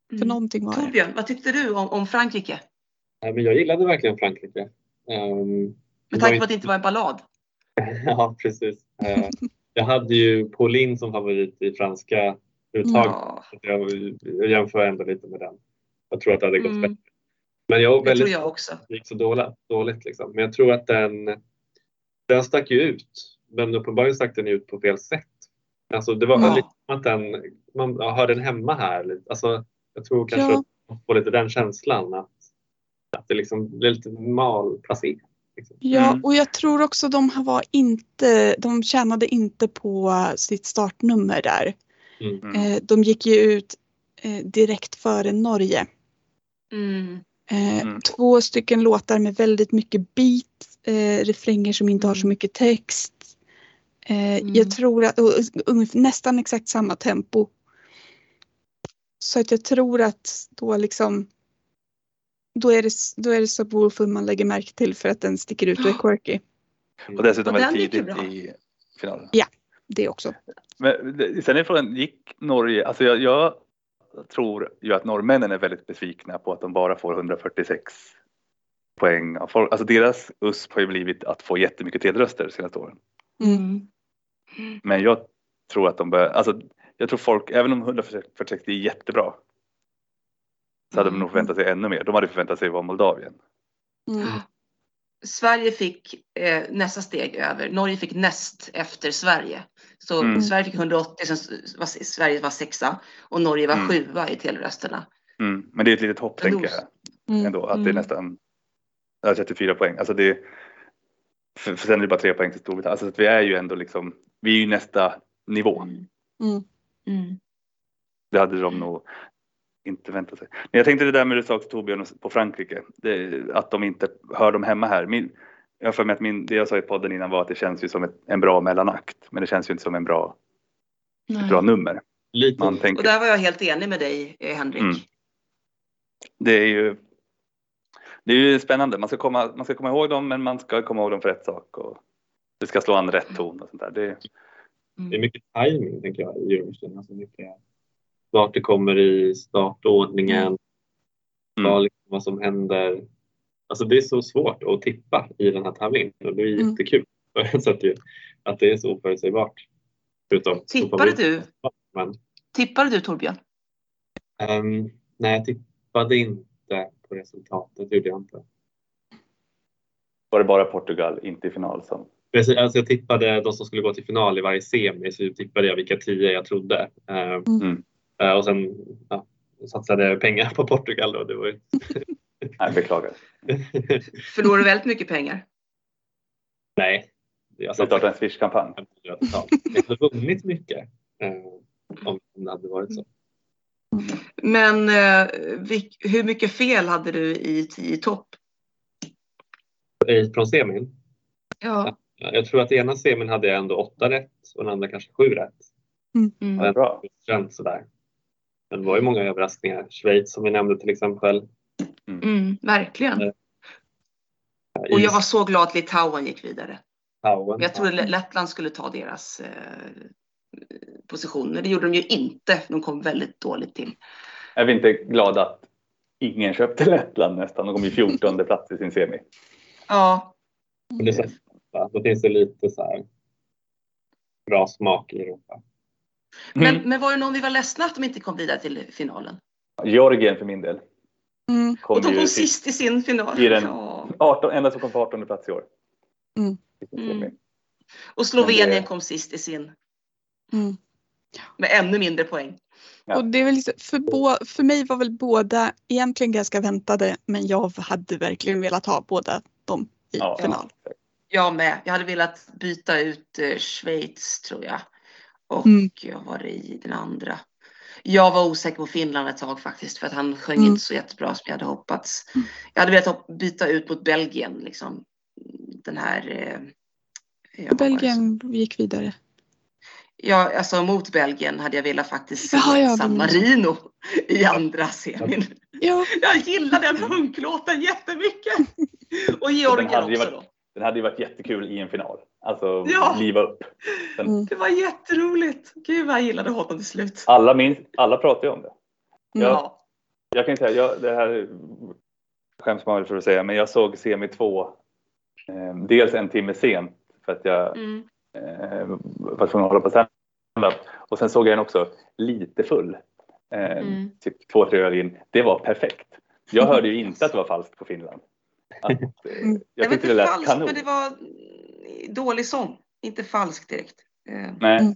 För Mm. någonting var. Torbjörn, vad tyckte du om, om Frankrike? Nej, men jag gillade verkligen Frankrike. Ehm, Med tanke på att det inte var en ballad. Ja, precis. Eh, jag hade ju Pauline som favorit i franska uttag. Ja, Jag, jag jämför ändå lite med den. Jag tror att det hade gått Mm. bättre. Men jag var det tror väldigt jag också. det gick så dåligt. dåligt liksom. Men jag tror att den, den stack ju ut. Men uppenbarligen stack den ut på fel sätt. Alltså det var Ja. lite som att den, man ja, hör den hemma här. Alltså, jag tror kanske Ja. att man får lite den känslan att, att det liksom blir lite malplacerat. Liksom. Ja, Mm. och jag tror också de var inte, de tjänade inte på sitt startnummer där. Mm. Eh, De gick ju ut eh, direkt före Norge. Mm. Eh, Mm. Två stycken låtar med väldigt mycket beat, refränger som inte har så Mm. mycket text. Mm. Jag tror att, nästan exakt samma tempo. Så att jag tror att då liksom då är det, då är det Subwoolfer man lägger märke till för att den sticker ut och är quirky. Och dessutom Och väldigt tidigt bra. i finalen. Det också. Men sen är frågan, gick Norge, alltså jag, jag tror ju att norrmännen är väldigt besvikna på att de bara får 146 poäng av folk. Alltså deras USP har ju blivit att få jättemycket tedröster de senaste åren. Mm. Men jag tror att de bör, alltså jag tror folk, även om 146 är jättebra, så hade de nog förväntat sig ännu mer. De hade förväntat sig vara Moldavien. Mm. Sverige fick eh, nästa steg över. Norge fick näst efter Sverige. Så Mm. Sverige fick 180, sen var Sverige var sexa och Norge var Mm. sjua i telrösterna. Mm. Men det är ett litet hopp tänker jag ändå. Att det är Mm. nästan ja, 34 poäng. Alltså det, för, för sen är det bara tre poäng till Storbritannien. Alltså att vi är ju ändå liksom, vi är ju nästa nivå. Mm. Mm. Det hade de nog inte väntat sig. Men jag tänkte det där med det du sa Torbjörn på Frankrike. Det, att de inte hör dem hemma här. Min, jag för mig att min, det jag sa i podden innan var att det känns ju som ett, en bra mellanakt. Men det känns ju inte som en bra, ett bra nummer. Lite. Man Och tänker, där var jag helt enig med dig eh, Henrik. Mm. det är ju det är ju spännande. Man ska, komma, man ska komma ihåg dem men man ska komma ihåg dem för rätt sak. Och det ska slå an rätt ton och sånt där. Det, Mm. Det är mycket timing tänker jag i Eurovision. Alltså mycket vart det kommer i startordningen, Mm. vad, liksom, vad som händer. Alltså det är så svårt att tippa i den här tävlingen och det är Mm. jättekul ett sätt ju, att det är så oförutsägbart. Förutom Tippade du? Men, Tippade du Torbjörn? ehm, nej, jag tippade inte på resultatet. Det gjorde jag inte. var det bara Portugal, inte i final som Precis, Alltså jag tippade de som skulle gå till final i varje semi så tippade jag vilka tio jag trodde. Ehm, Mm. eh, och sen ja, satsade jag pengar på Portugal då. Det var ju... Nej, beklagar. Förlorade du väldigt mycket pengar? Nej. Jag Jag satsade startade en Swish-kampanj. 500 totalt. Jag hade vunnit mycket eh, om det hade varit så. Men eh, hur mycket fel hade du i tio topp? I- Från semin. Ja. Jag tror att i ena semin hade jag ändå åtta rätt och den andra kanske sju rätt. Mm. Ja, bra. Känt sådär. Men det var ju många överraskningar. Schweiz som vi nämnde till exempel. Mm, verkligen. Eh, Och jag var så glad att Litauen gick vidare. Men jag trodde Lettland skulle ta deras eh, position. Men det gjorde de ju inte. De kom väldigt dåligt till. Är vi inte glada att ingen köpte Lettland nästan? De kom ju 14 plats i sin semi. Ja, Men det är så? Då finns det lite så här bra smak i Europa. men, Mm. men var det någon vi var ledsna att de inte kom vidare till finalen? Georgien för min del. Mm. Och de kom sist i sin final. i den- Ja. 18, enda som kom på 18 plats i år. Mm. Mm. Och Slovenien det- kom sist i sin. Mm. Med ännu mindre poäng. Ja. Och det är väl liksom, för, bå, för mig var väl båda egentligen ganska väntade men jag hade verkligen velat ha båda dem i Ja. final. Jag med. Jag hade velat byta ut eh, Schweiz tror jag. Och Mm. jag var det i den andra. Jag var osäker på Finland ett tag faktiskt för att han sjöng Mm. inte så jättebra som jag hade hoppats. Jag hade velat hopp- byta ut mot Belgien liksom. Den här. Eh, Belgien gick vidare. Ja, alltså mot Belgien hade jag velat faktiskt se Jaha, ja, San Marino i andra semin. Ja, Jag gillar den hunklåten jättemycket. Och Georgien också varit- då. Den hade ju varit jättekul i en final. Alltså Ja. liva upp. Det var jätteroligt. Gud vad jag gillade honom till slut. Alla, minns, alla pratar ju om det. Mm. Ja. Jag kan säga, jag, det här skäms man väl för att säga, men jag såg semi 2 eh, dels en timme sent för att jag Mm. eh, var tvungen att hålla på stand-up. Och sen såg jag den också lite full. Eh, Mm. Typ två, tre öl in. Det var perfekt. Jag hörde ju inte att det var falskt på Finland. Att, eh, Mm. Det jag var tyckte det inte lät falskt, kanon. men det var mm, dålig sång. Inte falskt direkt. Eh, Nej. Mm.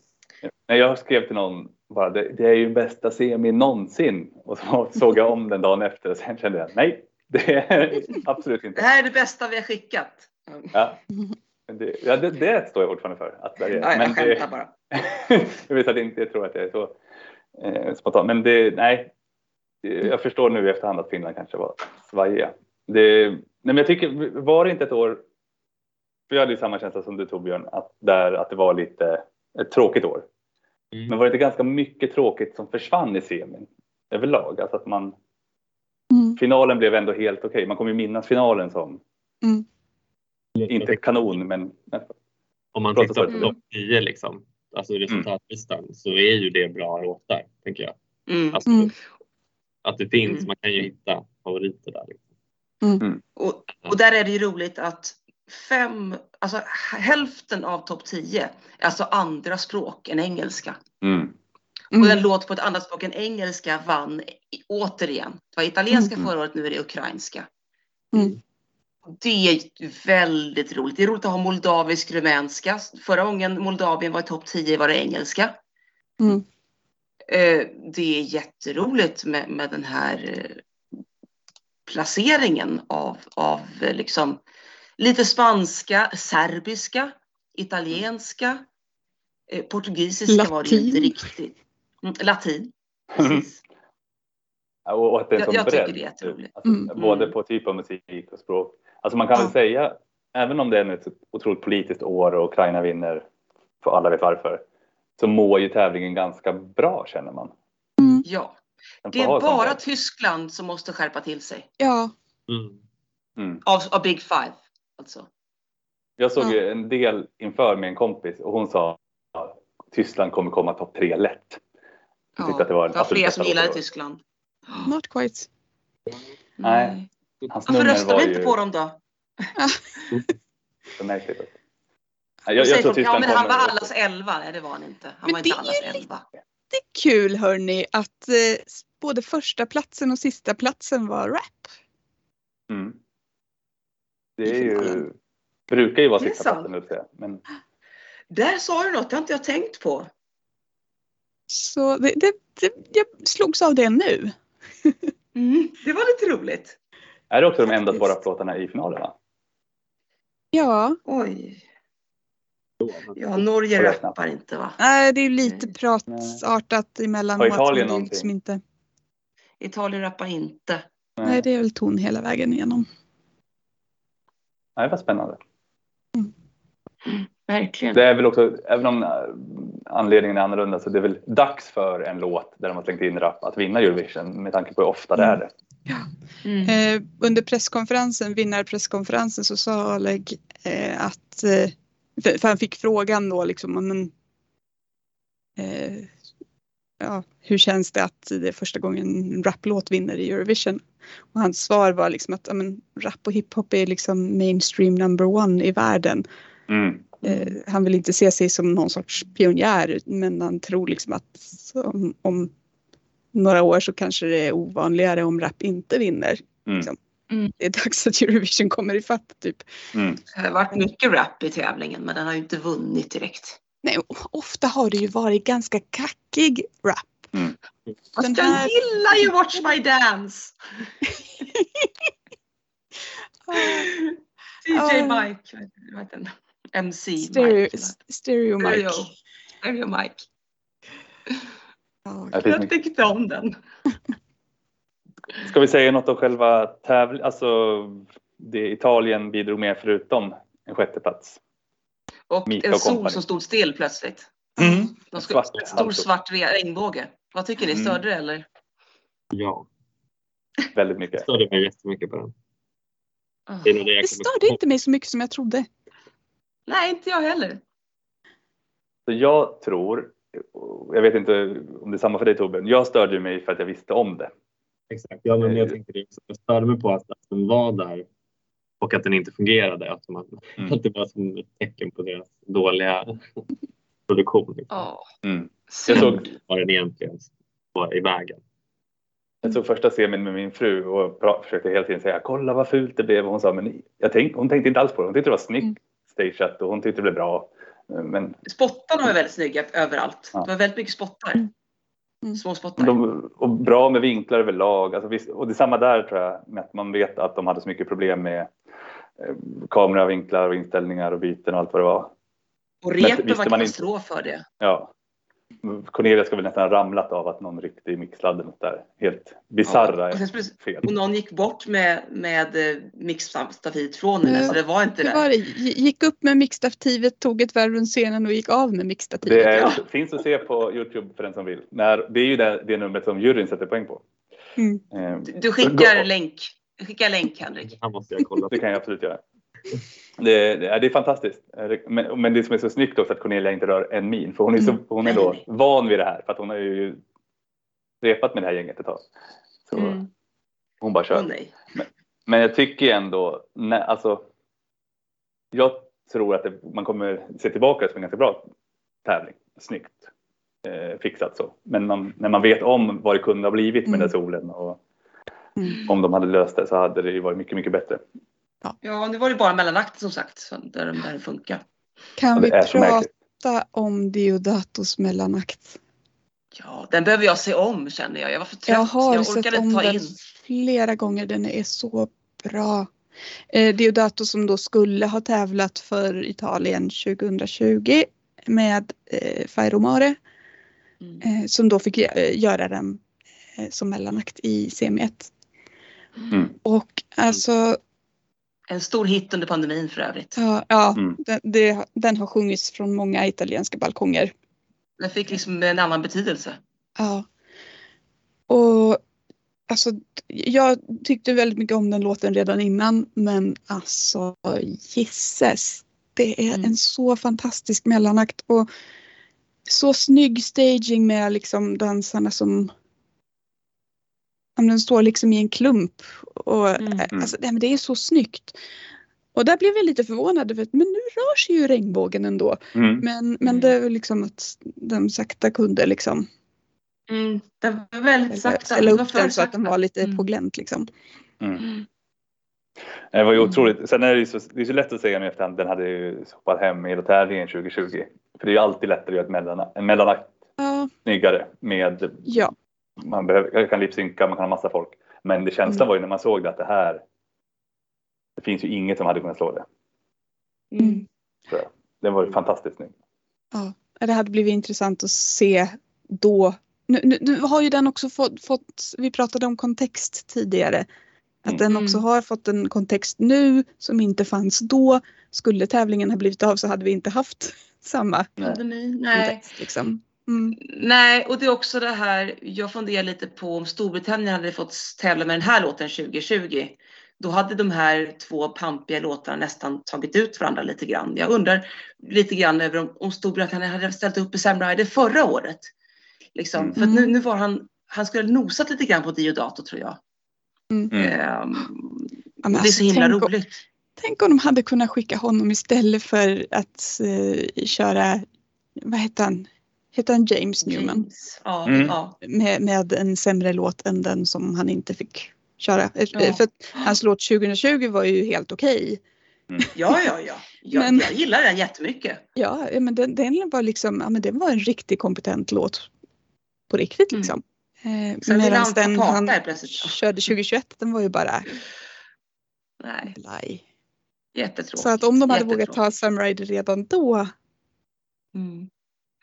Jag skrev till någon bara, det, det är ju bästa semi någonsin. Och så såg jag om den dagen efter och sen kände jag, nej, det är absolut Det inte. här är det bästa vi har skickat. Ja. Det, ja, det, det står jag fortfarande för. Att det är. Ja, jag Men skämtar det, bara. jag vet att jag inte tror att jag är så eh, spontan. Men det, nej, jag förstår nu i efterhand att Finland kanske var svajiga. Det, nej, men jag tycker, var det inte ett år, för jag hade ju samma känsla som du Torbjörn, att, där, att det var lite ett tråkigt år. Mm. Men var det inte ganska mycket tråkigt som försvann i semin överlag? Alltså att man, Mm. finalen blev ändå helt okej. Man kommer ju minnas finalen som, Mm. inte kanon, men Om man tittar på topp 10 liksom, alltså resultatlistan, så är ju det bra låtar, tänker jag. Mm. Alltså, Mm. Att det finns, Mm. man kan ju hitta favoriter där. Liksom. Och, och där är det ju roligt att fem, alltså hälften av topp 10 är alltså andra språk än engelska. mm. Och en Mm. låt på ett annat språk än engelska vann i- återigen. Det var italienska Mm. förra året, nu är det ukrainska. Mm. Det är väldigt roligt. Det är roligt att ha moldavisk rumänska. Förra gången Moldavien var i topp 10 var det engelska. Mm. Eh, Det är jätteroligt med, med den här eh, placeringen av, av eh, liksom lite spanska, serbiska, italienska, eh, portugisiska var det ju inte Latin. riktigt. Mm, Latin. Precis. Och, och att det är Jag- jag tycker det är jätteroligt. Alltså, Mm. Både Mm. på typ av musik och språk. Alltså man kan väl Ja. säga, även om det är ett otroligt politiskt år och Ukraina vinner, för alla vet varför, så mår ju tävlingen ganska bra känner man. Ja, Den det är bara. Tyskland som måste skärpa till sig. Ja, Mm. Mm. Av, av Big Five. Alltså. Jag såg Ja. ju en del inför med en kompis och hon sa att Tyskland kommer komma topp tre lätt. Hon tyckte Ja, att det var det var fler som gillade. Tyskland. not quite. Nej. Hans Varför röstar var vi inte ju på dem då? så märkligt. Jag, Jag, jag tror folk, ja Tyskland men han var kommer... allas elva. Nej det var han inte. Han Men var inte det är allas elva. Det är kul hörni att eh, både första platsen och sista platsen var rap. Mm. Det är ju, finalen. brukar ju vara Det sista platsen, vill säga. Men Där sa du något, det har inte jag tänkt på. Så det, det, det, jag slogs av det nu. Mm, det var lite roligt. är det också de enda Faktiskt. två rapplåtarna i finalerna? Ja, Oj. Ja, Norge rappar inte va? nej, det är ju lite Nej. pratartat emellanåt. Har Italien det är någonting? liksom inte, Italien rappar inte. nej, det är väl ton hela vägen igenom. Nej, vad spännande. Verkligen. Det är väl också, även om äh, anledningen är annorlunda, så det är väl dags för en låt där de har slängt in rap att vinna Eurovision med tanke på hur ofta det är det. Mm. Eh, under presskonferensen, vinnarpresskonferensen så sa Oleg eh, att, eh, för, han fick frågan då liksom om en, eh, ja, hur känns det att det är första gången en raplåt vinner i Eurovision? Och hans svar var liksom att ja, men, rap och hiphop är liksom mainstream number one i världen. Mm. Eh, han vill inte se sig som någon sorts pionjär men han tror liksom att om, om några år så kanske det är ovanligare om rap inte vinner. Mm. Liksom. Mm. Det är dags att Eurovision kommer ifatt typ. Mm. Det har varit mycket rap i tävlingen men den har ju inte vunnit direkt. Nej, ofta har det ju varit ganska kackig rap. Mm. Fast Den jag här- gillar ju Watch My Dance. DJ Ah. Mike. Vad heter den? MC Stereo, Mike. stereo mic. Stereo. Stereo Mike. Det finns Jag tyckte om den. Ska vi säga något om själva tävlingen? Alltså, det Italien bidrog med förutom en sjätteplats. Och Mika en sol som stod still plötsligt. Mm. Skulle, Svart en stor alltså. svart re- regnbåge. Vad tycker ni? Mm. Störde det eller? Ja, Väldigt mycket. störde mig jättemycket på den. Ah. Det det jag Det kommer störde inte mig så mycket som jag trodde. Nej, inte jag heller. Så jag tror, jag vet inte om det är samma för dig Torbjörn, jag störde mig för att jag visste om det. Exakt. Ja, men jag tänkte det. också. Jag störde mig på att, att den var där och att den inte fungerade. Att, man, Mm. att det var som ett tecken på deras dåliga produktion. Liksom. Ja. Mm. Jag, såg, Vad den egentligen var i vägen. jag såg första semin med min fru och pra- försökte hela tiden säga kolla vad fult det blev. Och hon sa men jag tänk, hon tänkte inte alls på det. Hon tyckte det var snyggt Mm. stageat och hon tyckte det blev bra. Men Spottarna var väldigt snygga överallt. Ja. Det var väldigt mycket spottar. Mm. Små spottar. de, och bra med vinklar överlag. Alltså visst, och det är samma där tror jag. Med att man vet att de hade så mycket problem med eh, kameravinklar och inställningar och byten och allt vad det var. Och visste var katastrof för det. Ja. Cornelia ska väl nästan ha ramlat av att någon ryckte i mixladden där. Helt bisarra Ja. Och, fel. och någon gick bort med, med eh, mixstafet från henne Ja. så det var inte Det var det. Gick upp med mixstativet, tog ett varv runt scenen och gick av med mixstativet. Det är, Ja. finns att se på Youtube för den som vill. När, det är ju det, det numret som juryn sätter poäng på. Mm. Eh, Du- Du skickar länk. Du skickar länk Henrik. Det här måste jag kolla. Det kan jag absolut göra. Det, det, är- det är fantastiskt. Men, men det som är så snyggt också att Cornelia inte rör en min. För hon är, så, Mm. hon är då van vid det här. För att hon har ju repat med det här gänget ett tag. Så Mm. hon bara kör. Åh nej. Men jag tycker ändå, nej, alltså. Jag tror att det, man kommer se tillbaka som en ganska bra tävling. Snyggt. eh, fixat så. Men man, när man vet om vad det kunde ha blivit med Mm. den solen och Mm. om de hade löst det så hade det ju varit mycket, mycket bättre. Ja, nu var det bara mellanakten som sagt, så där, där det funkar. Kan vi prata om Diodatos mellanakt? Ja, den behöver jag se om känner jag. Jag var för trött. Jag har jag sett om den in. flera gånger. Den är så bra. Eh, Diodato som då skulle ha tävlat för Italien 2020 med eh, Fairo Mare Mm. eh, som då fick eh, göra den eh, som mellanakt i semi 1. Mm. Och alltså, En stor hit under pandemin för övrigt. ja, ja Mm. den, det, den har sjungits från många italienska balkonger. Den fick liksom en annan betydelse. Ja. Och alltså, jag tyckte väldigt mycket om den låten redan innan men alltså gisses. Det är Mm. en så fantastisk mellanakt och så snygg staging med liksom dansarna som men den står liksom i en klump. Och, Mm. eh, alltså, nej, men det är så snyggt. Och där blev jag lite förvånad för att men nu rör sig ju regnbågen ändå. Mm. Men, men Mm. det är väl liksom att den sakta kunde liksom Mm. Den var väldigt eller sakta. ställa Det var upp den så att den var lite Mm. på glänt liksom. Mm. Mm. Det var ju Mm. otroligt. Sen är det ju så, det är så lätt att säga nu efterhand, den hade ju hoppat hem i tävlingen 2020. För det är ju alltid lättare att göra ett mellan, en mellanakt Ja, snyggare med, ja. Man behöver, kan lipsynka, man kan ha massa folk. Men det känslan Mm. var ju när man såg det att det här, det finns ju inget som hade kunnat slå det. Mm. Den var ju fantastiskt snygg. ja. Det hade blivit intressant att se då. Nu, nu, nu har ju den också fått, fått, vi pratade om kontext tidigare. Att Mm. den också Mm. har fått en kontext nu som inte fanns då. Skulle tävlingen ha blivit av så hade vi inte haft samma? Nej. kontext. Liksom. Mm. Nej, och det är också det här, jag funderar lite på om Storbritannien hade fått tävla med den här låten 2020. Då hade de här två pampiga låtarna nästan tagit ut varandra lite grann. Jag undrar lite grann över om, om Storbritannien hade ställt upp i Sam Ryder förra året. Liksom. Mm. För att nu, nu var han, han skulle ha nosat lite grann på Diodato tror jag. Mm. Ehm, Ja, det är alltså, så himla tänk, om- roligt. tänk om de hade kunnat skicka honom istället för att eh, köra, vad heter han? Heter han James Newman? James. Ja, Mm. ja. med, med en sämre låt än den som han inte fick köra. Eh, Ja. För att hans låt 2020 var ju helt okej. ja, ja, ja. Jag, Men- jag gillar den jättemycket. Ja, eh, men den, den var liksom, ja men den var en riktigt kompetent låt. På riktigt Mm. liksom. Eh, Sen ville Medan han den han plötsligt. körde 2021, den var ju bara Nej, blaj. jättetråkigt. Så att om de hade vågat ta Sam Ryder redan då. Mm.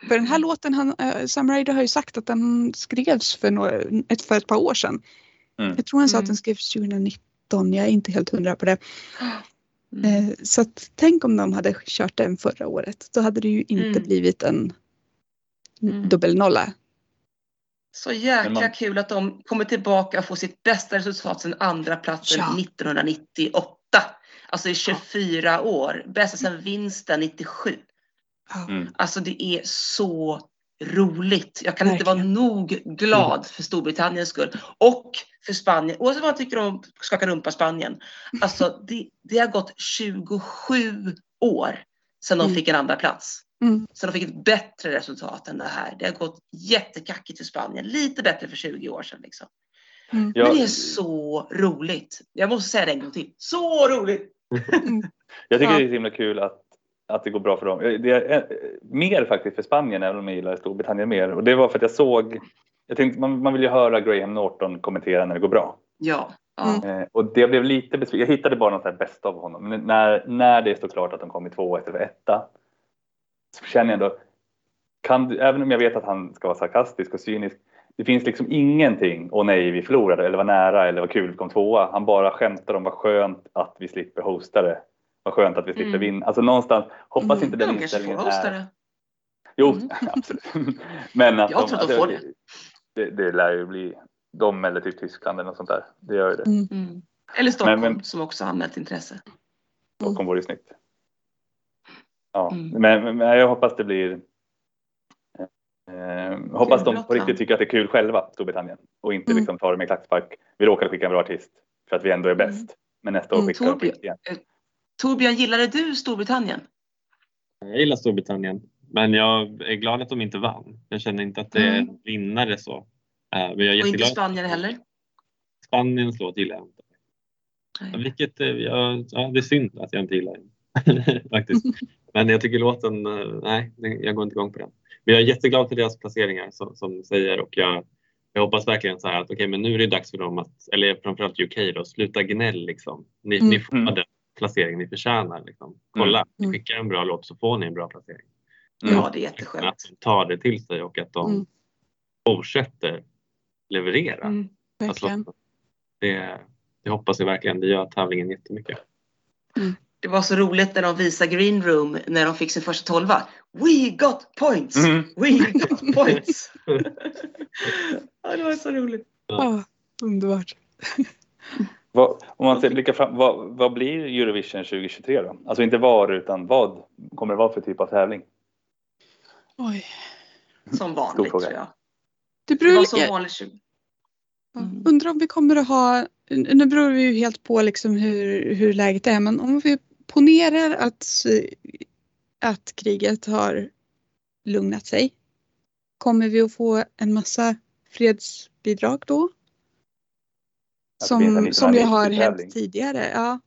För den här låten, han, eh, Sam Ryder har ju sagt att den skrevs för, några, ett, för ett par år sedan. Mm. Jag tror han sa att Mm. den skrevs 2019, jag är inte helt hundra på det. Mm. Eh, Så att, tänk om de hade kört den förra året. Då hade det ju inte Mm. blivit en Mm. dubbelnolla. Så jäkla kul att de kommer tillbaka och får sitt bästa resultat sen andra platsen Ja. 1998. Alltså i 24 år. Bästa sen vinsten 97. Mm. Alltså det är så roligt. Jag kan inte vara Verkligen. nog glad för Storbritanniens skull. Och för Spanien. Oavsett vad man tycker om skaka rumpa Spanien. Alltså det, det har gått 27 år sedan de Mm. fick en andra plats. Mm. Så de fick ett bättre resultat än det här. Det har gått jättekackigt för Spanien. Lite bättre för 20 år sedan. Liksom. Mm. Men det är så roligt. Jag måste säga det en gång till. Så roligt! jag tycker Ja. det är så himla kul att, att det går bra för dem. Det är eh, mer faktiskt för Spanien även om jag gillar Storbritannien mer. Och det var för att jag såg, jag tänkte man, man vill ju höra Graham Norton kommentera när det går bra. Ja. Mm. Eh, och det blev lite besviken. Jag hittade bara något så här bäst av honom. Men när, när det står klart att de kommer två istället för etta. Så känner jag ändå. Kan du, även om jag vet att han ska vara sarkastisk och cynisk. Det finns liksom ingenting. Och nej, vi förlorade eller var nära eller var kul vi kom tvåa. Han bara skämtar om vad skönt att vi slipper hosta det. Vad skönt att vi slipper Mm. vinna. Alltså någonstans hoppas Mm. inte den de får inställningen är. det. Jo, Mm. absolut. Men att Jag tror att de får det. Det, det lär ju bli de eller typ Tyskland eller något sånt där. Det gör ju det. Mm. Eller Stockholm Men- men- som också har anmält intresse. Stockholm vore ju snyggt. Ja, Mm. men, men, men jag hoppas det blir. Eh, hoppas de på riktigt tycker att det är kul själva, Storbritannien. Och inte Mm. liksom tar det med klackspark. Vi råkade skicka en bra artist för att vi ändå är Mm. bäst. Men nästa år Mm, skickar de igen. Torbjörn, gillade du Storbritannien? Jag gillar Storbritannien. Men jag är glad att de inte vann. Jag känner inte att det är Mm. vinnare så. Eh, Men jag är Och inte. Spanien heller. Spaniens låt gillar jag inte. Nej. Vilket, eh, jag, ja, det är synd att jag inte gillar den. Faktiskt. Men jag tycker låten, eh, nej, jag går inte igång på den. Men jag är jätteglad för deras placeringar som, som säger och jag, jag hoppas verkligen så här att okej, men nu är det dags för dem att, eller framförallt UK då, sluta gnäll liksom. Ni, Mm. ni får den placering ni förtjänar. Liksom. Kolla, Mm. ni skickar en bra låt så får ni en bra placering. Mm. Ja, det är Att jätteskönt. de tar det till sig och att de Mm. fortsätter leverera. Mm. Verkligen. Alltså, det, det hoppas jag verkligen. Det gör tävlingen jättemycket. Det var så roligt när de visade Green Room när de fick sin första tolva. We got points! Mm. We got points! ja, det var så roligt. Ja, underbart. Vad, om man ser, blickar fram, vad, vad blir Eurovision 2023 då? Alltså inte var utan vad kommer det vara för typ av tävling? Oj. Som vanligt tror jag. Det Det beror var lite, som vanligt. 20 Ja, Mm. Undrar om vi kommer att ha, nu beror det ju helt på liksom hur, hur läget är, men om vi ponerar att, att kriget har lugnat sig. Kommer vi att få en massa fredsbidrag då? Att det blir en Som, som ju har hänt tidigare. Ja.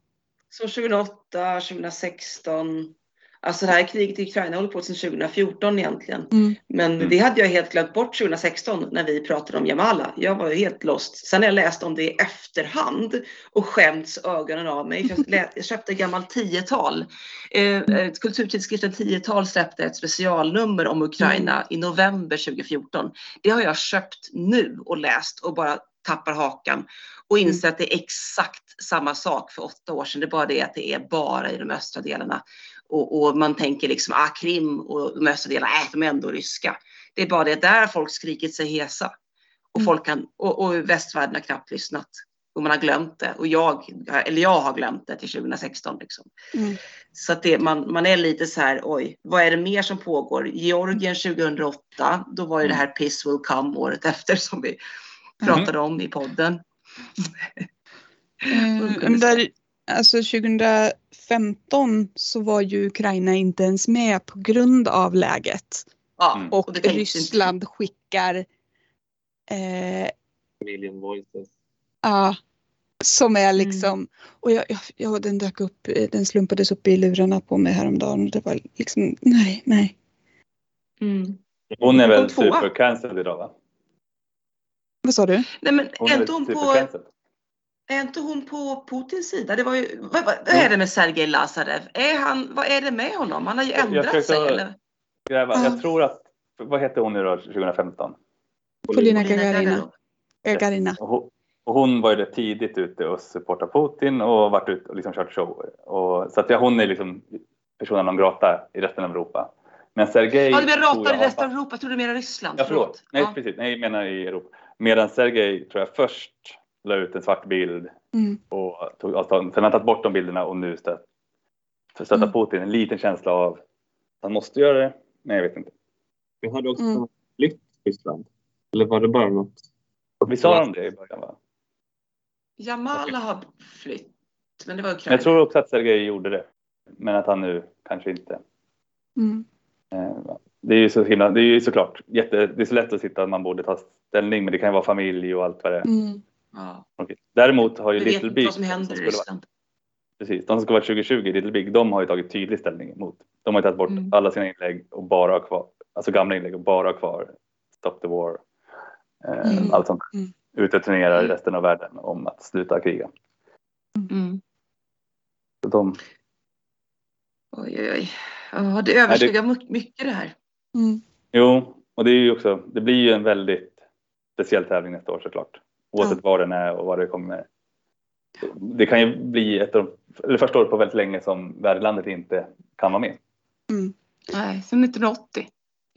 Som 2008, 2016. Alltså det här kriget i Ukraina håller på sedan 2014 egentligen. Mm. Men Mm. det hade jag helt glömt bort 2016 när vi pratade om Jamala. Jag var ju helt lost. Sen har jag läst om det i efterhand och skämts ögonen av mig. Jag, köpte ett gammalt tiotal. Eh, eh, Kulturtidskriften Tiotal släppte ett specialnummer om Ukraina i november 2014. Det har jag köpt nu och läst och bara tappar hakan och inser att det är exakt samma sak för åtta år sedan. Det är bara det att det är bara i de östra delarna. Och, och man tänker liksom, ah, Krim och de östra delarna, äh, de är ändå ryska. Det är bara det, där folk skrikit sig hesa. Och, Mm. folk kan, och, och västvärlden har knappt lyssnat. Och man har glömt det. Och jag, eller jag har glömt det till 2016. Liksom. Mm. Så att det, man, man är lite så här, oj, vad är det mer som pågår? Georgien 2008, då var ju det här Piss will come året efter som vi pratade om i podden. Eh, där, alltså 2015 så var ju Ukraina inte ens med på grund av läget. Ja, Mm. Och, det tänkte Ryssland skickar eh, Million voices. Ja, som är Mm. liksom, och jag, jag, ja, den dök upp, den slumpades upp i lurarna på mig häromdagen och det var liksom, nej, nej. Mm. Hon är väl supercancelled idag va? Vad sa du? Nej men Hon är inte hon på, är inte hon på Putins sida? Det var ju, vad, vad, vad är det med Sergej Lazarev? Är han, vad är det med honom? Han har ju Jag- jag ändrat försökte- sig eller? Gräva. Ja. Jag tror att, vad hette hon nu då 2015? Polina Gagarina. Gagarina. Och hon, och hon var ju tidigt ute och supportade Putin och varit ute och liksom kört shower. Och, så att ja, hon är liksom personen non grata i resten av Europa. Men Sergej... Ja, du menar ratar i jag resten av Europa? Jag trodde du menade Ryssland. Ja, förlåt. Nej, Ja. precis. Nej, jag menar i Europa. Medan Sergej tror jag först la ut en svart bild Mm. och tog avstånd. Sen har han tagit bort de bilderna och nu stött, stöttar Mm. Putin. En liten känsla av att han måste göra det. Nej, jag vet inte. Vi hade också Mm. flytt Ryssland. Eller var det bara något? Vi sa de det i början va? Jamala har flytt. Men det var Ukraina. jag tror också att Sergej gjorde det. Men att han nu kanske inte. Mm. Eh, Det är ju så himla, det är ju såklart jätte, det är så lätt att sitta att man borde ta ställning men det kan ju vara familj och allt vad det är. Mm. Ja. Okej. Däremot har ju Little Big, som händer i skulle vara, precis, de som ska vara 2020, Little Big, de har ju tagit tydlig ställning emot. De har ju tagit bort Mm. alla sina inlägg och bara har kvar, alltså gamla inlägg och bara har kvar Stop the War. Eh, Mm. Allt sånt. Mm. Ute och turnerar i resten av världen om att sluta kriga. Mm. Så de, Oj, oj, oj. Ja, det överskuggar my- mycket det här. Mm. jo, och det är ju också, det blir ju en väldigt speciell tävling nästa år såklart. Oavsett Ja. var den är och vad det kommer. Det kan ju bli ett av, eller första året på väldigt länge som värdlandet inte kan vara med. Mm. Nej, sen 1980.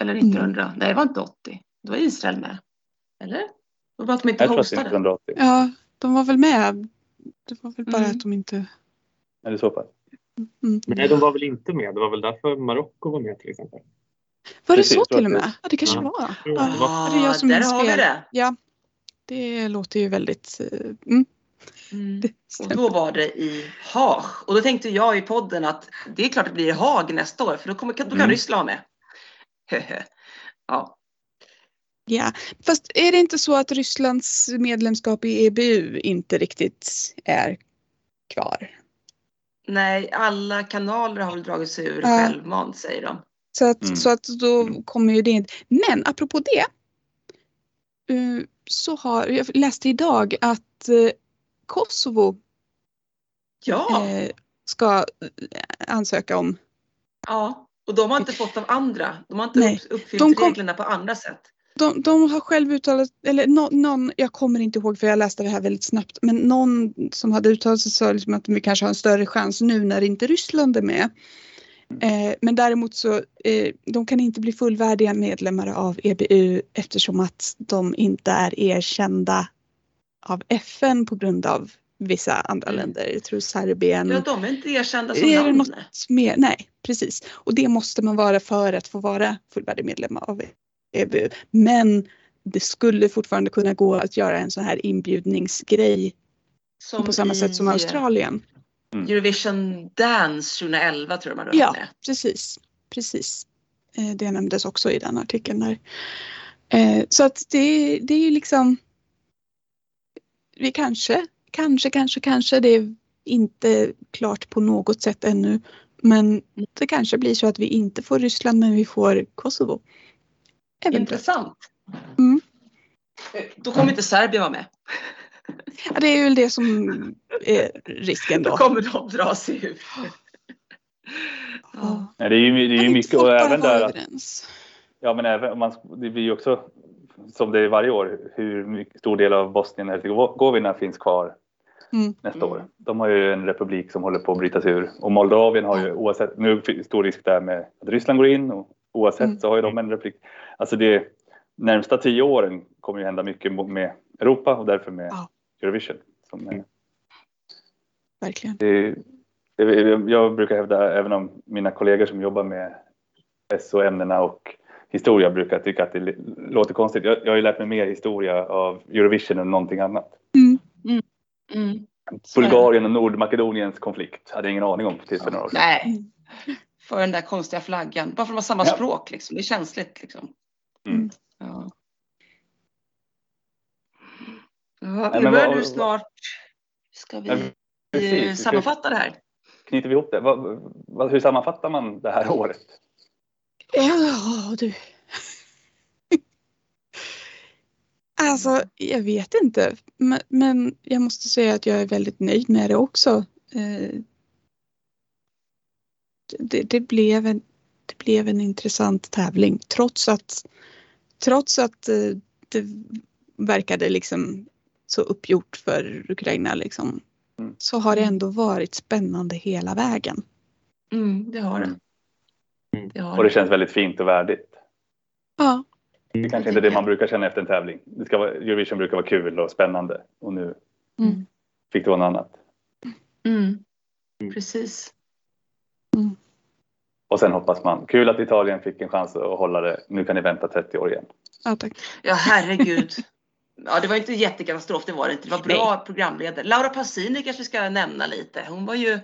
Eller 1900. Nej, det var inte 80. Då var Israel med. Eller? Det var bara att de inte Jag tror att det är hostade. 1980. Ja, de var väl med. Det var väl bara Mm. att de inte... Är det så pass? Mm. Men nej, de var väl inte med. Det var väl därför Marocko var med till exempel. Var det Precis, så tror till och med? Ja, det kanske Ja. var. Ja. det Ah, det är jag som där har vi det. Ja, det låter ju väldigt... eh, Mm, Mm. det Och då var det i Haag. Och då tänkte jag i podden att det är klart det blir i Haag nästa år för då, kommer, då kan Mm. Ryssland vara med. ja. Ja, fast är det inte så att Rysslands medlemskap i EBU inte riktigt är kvar? Nej, alla kanaler har väl dragit sig ur Ja. självmant säger de. Så att, Mm. så att då kommer ju det inte. Men apropå det. eh, Så har, jag läste idag att eh, Kosovo Ja, eh, ska ansöka om. ja. Och de har inte fått av andra. De har inte Nej, upp- uppfyllt de kom- reglerna på andra sätt. De, de har själv uttalat, eller nå- någon, jag kommer inte ihåg för jag läste det här väldigt snabbt, men någon som hade uttalat sig sa liksom att vi kanske har en större chans nu när inte Ryssland är med. Eh, men däremot så eh, de kan inte bli fullvärdiga medlemmar av EBU eftersom att de inte är erkända av FN på grund av vissa andra Mm. länder. Jag tror Serbien. Ja, de är inte erkända som Är det land. något mer? Nej, precis. Och det måste man vara för att få vara fullvärdig medlem av EBU. Men det skulle fortfarande kunna gå att göra en sån här inbjudningsgrej Som på samma i sätt som Australien. Eurovision Dance 2011 tror jag man Ja. rörde med. Precis, precis. Eh, Det nämndes också i den artikeln där. Eh, Så att det, det är ju liksom vi kanske, kanske, kanske, kanske, det är inte klart på något sätt ännu. Men det kanske blir så att vi inte får Ryssland men vi får Kosovo. Eventuellt. Intressant. Mm. Eh, Då kommer inte Serbien vara med. Ja, det är väl det som är risken Då då. kommer de dra sig ur. Ja. Det är ju, det är ju mycket och även där att, ja men även om man, det blir ju också som det är varje år hur mycket, stor del av Bosnien Hercegovina finns kvar Mm. nästa Mm. år. De har ju en republik som håller på att bryta sig ur och Moldavien har ju oavsett, nu stor risk där med att Ryssland går in och oavsett Mm. så har ju de en republik. Alltså det närmsta tio åren kommer ju hända mycket med Europa och därför med Ja. Eurovision. Som är, Mm. Verkligen. det, det, jag brukar hävda, även om mina kollegor som jobbar med SO-ämnena och historia brukar tycka att det låter konstigt. Jag, jag har ju lärt mig mer historia av Eurovision än någonting annat. Mm. Mm. Det. Bulgarien och Nordmakedoniens konflikt hade jag ingen aning om till för några år sedan. Nej. För den där konstiga flaggan. Bara för att de har samma Ja. språk liksom. Det är känsligt liksom. Mm. Ja. Ja, nu men börjar du snart. Ska vi precis. eh, ska- sammanfatta det här? Knyter vi ihop det? Vad, vad, hur sammanfattar man det här året? Ja, du. Alltså, jag vet inte. Men, men jag måste säga att jag är väldigt nöjd med det också. Eh, Det, det, blev, en, det blev en intressant tävling trots att, trots att eh, det verkade liksom så uppgjort för Ukraina. Liksom, Mm. Så har det ändå varit spännande hela vägen. Mm, det har det. Mm. det, har Och det det. känns väldigt fint och värdigt. Ja, Det kanske inte är det man brukar känna efter en tävling. Det ska vara, Eurovision brukar vara kul och spännande och nu Mm. fick det vara något annat. Mm. Mm. Precis. Och sen hoppas man, kul att Italien fick en chans att hålla det. Nu kan ni vänta 30 år igen. ja tack. Ja, herregud. Ja, det var inte jättekatastrof, det var det inte. Det var bra programledare. Laura Pausini kanske vi ska nämna lite. Hon var ju,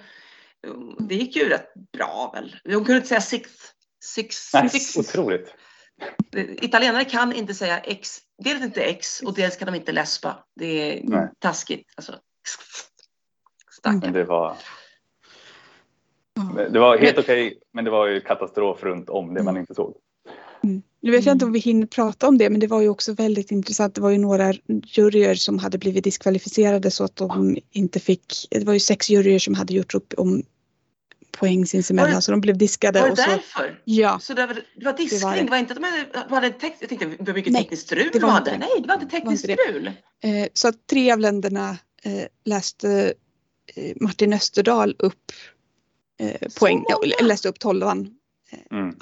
det gick ju rätt bra väl. Hon kunde inte säga six. Six, Nej, six. otroligt. Italienare kan inte säga X, dels inte X och dels kan de inte läspa. Det är Nej. taskigt. Alltså. Mm. Stackarn. Men det var, Ja. det var helt okej, men det var ju katastrof runt om det man Mm. inte såg. Mm. Nu vet jag inte om vi hinner prata om det men det var ju också väldigt intressant. Det var ju några juryer som hade blivit diskvalificerade så att de inte fick. Det var ju sex juryer som hade gjort upp om poäng sinsemellan det- så de blev diskade. Var det och så, därför? ja, Så det var, det var diskning, Det var det, det. var inte att de hade, de hade text, jag tänkte det var mycket Nej, tekniskt strul det de var hade. Nej, det var inte Det var tekniskt inte strul. eh, så att tre av länderna eh, läste eh, Martin Österdahl upp eh, poäng, ja, läste upp tolvan. Mm.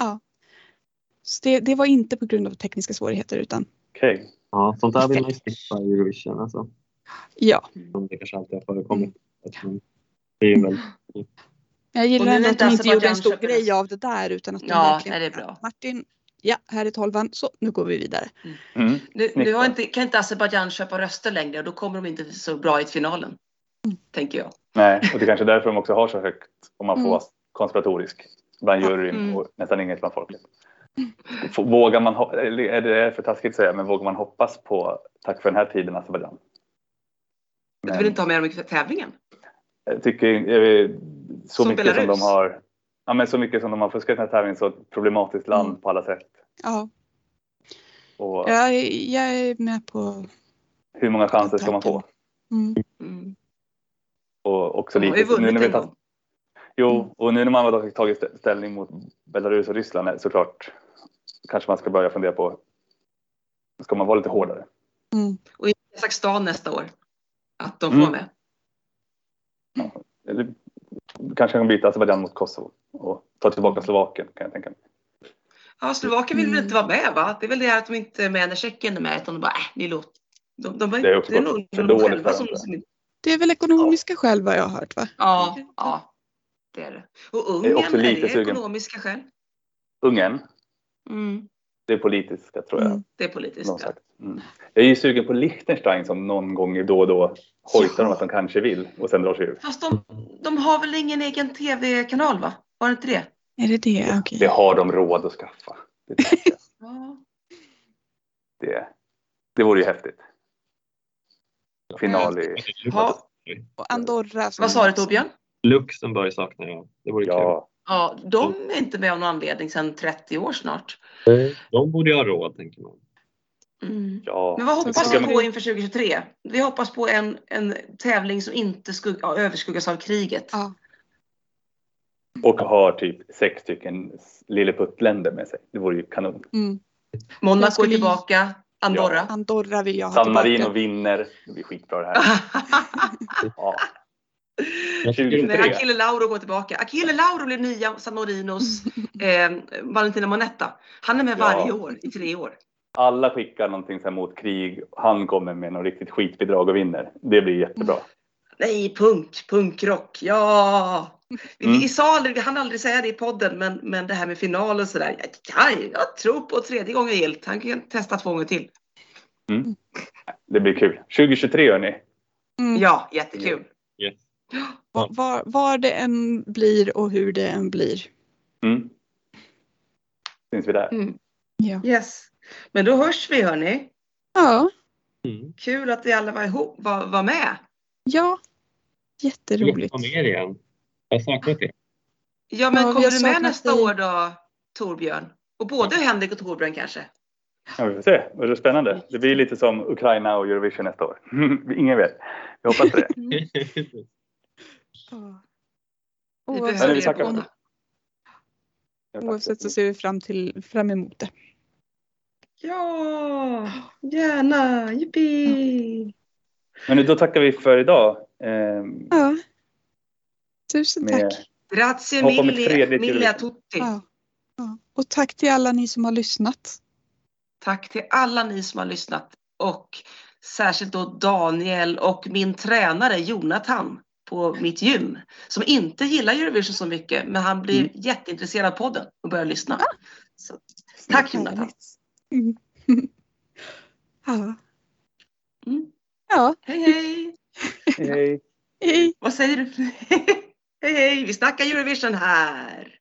Så det, det var inte på grund av tekniska svårigheter utan Okej. Ja, sånt där vill man ju slippa i Eurovision. Alltså. ja. Som det kanske alltid har förekommit. Eftersom Det är ju väl Jag gillar nu ändå att inte de inte gjorde en stor köper grej av det där utan att de Ja, verkligen nej, det är bra. Martin, ja här är tolvan, så nu går vi vidare. Mm. Nu, nu Snyggt. har inte, kan inte Azerbajdzjan köpa röster längre och då kommer de inte så bra i finalen. Mm. Tänker jag. Nej, och det är kanske är därför de också har så högt om man får Mm. vara konspiratorisk bland juryn Mm. och nästan inget bland folket. Vågar man, är det för taskigt att säga, men vågar man hoppas på tack för den här tiden Azerbajdzjan? Du vill inte ha med dem i tävlingen? Jag tycker jag, så Som mycket som Belarus? de har Ja, men så mycket som de har fuskat i den här tävlingen så ett problematiskt land Mm. på alla sätt. Ja, Och jag, är- jag är med på hur många chanser ska man få? mm. Mm. Och också lite, nu när vi gång. Jo, och nu när man har tagit stä- ställning mot Belarus och Ryssland är såklart kanske man ska börja fundera på ska man vara lite hårdare? Mm. Och i Kazakstan nästa år. Att de får Mm. med. Eller kanske kan byta Azerbajdzjan mot Kosovo och ta tillbaka Slovakien kan jag tänka mig. Ja, Slovakien vill väl Mm. inte vara med va? Det är väl det här att de inte är med när Tjeckien är med utan de bara, äh, ni låter. De, de, Det är också det är nog för de själva som, Det är väl ekonomiska skäl vad jag har hört va? Ja, ja. Det är det. Och är Ungern, också är, lite det sugen. ekonomiska skäl? Ungern, Mm, det är politiska tror jag. Mm. det är politiskt. Ja. Mm. Jag är ju sugen på Liechtenstein som någon gång då och då hojtar om Ja. att de kanske vill och sen drar sig ur. Fast de, de har väl ingen egen tv-kanal va? Var det inte det? Är det det? Okej. Det har de råd att skaffa. Det. Ja. det, det vore ju häftigt. Final i... Ha, Och Andorra. vad sa du Torbjörn? Luxemburg saknar jag. Det vore Ja, Ja, de är inte med av någon anledning sedan 30 år snart. De borde ju ha råd, tänker man. Mm. ja. Men vad hoppas vi man- på inför 2023? Vi hoppas på en, en tävling som inte skugg, ja, överskuggas av kriget. Ja. Och har typ sex stycken lilleputtländer med sig. Det vore ju kanon. Mm. Monaco skulle- tillbaka. Andorra. Andorra vill jag ha San tillbaka. Marino vinner. Det blir skitbra det här. Ja. 23. Achille Lauro går tillbaka. Achille Lauro blir nya San Marinos eh, Valentina Monetta. Han är med Ja. varje år i tre år. Alla skickar någonting så här mot krig. Han kommer med något riktigt skitbidrag och vinner. Det blir jättebra. Nej, punk, punkrock, ja! Vi, Mm. vi sa aldrig, vi hann aldrig säga det i podden, men, men det här med final och sådär. Jag, jag tror på tredje gången gillt. Han kan testa två gånger till. Det blir kul. 2023 hörni. Mm. Ja, jättekul. Var, var, var det än blir och hur det än blir. Mm. Syns vi där. Mm. Ja. Yes. Men då hörs vi hörni. Ja. Mm. Kul att vi alla var ihop, var, var med. Ja. Roligt Jätteroligt. vara med igen. Jag har saknat er. Ja, men Ja, kommer du med nästa dig. år då, Torbjörn? Och både Henrik och Torbjörn kanske? Ja, vi får se. Det är spännande. Det blir lite som Ukraina och Eurovision nästa år. Ingen vet. Vi hoppas på det. Ja. Vi tackar. tack Oavsett så ser vi fram, till, fram emot det. Ja, gärna. Jippi! Men då tackar vi för idag. Ehm, Ja. Tusen Med- tack. Grazie mille, mille a tutti. Ja. Ja. Och tack till alla ni som har lyssnat. Tack till alla ni som har lyssnat och särskilt då Daniel och min tränare Jonathan på mitt gym som inte gillar Eurovision så mycket men han blir Mm. jätteintresserad av podden och börjar lyssna. Så, tack Jonathan! Mm. ja. Mm. ja. Hej hej! hej. Hej. Vad säger du? hej hej! Vi snackar Eurovision här!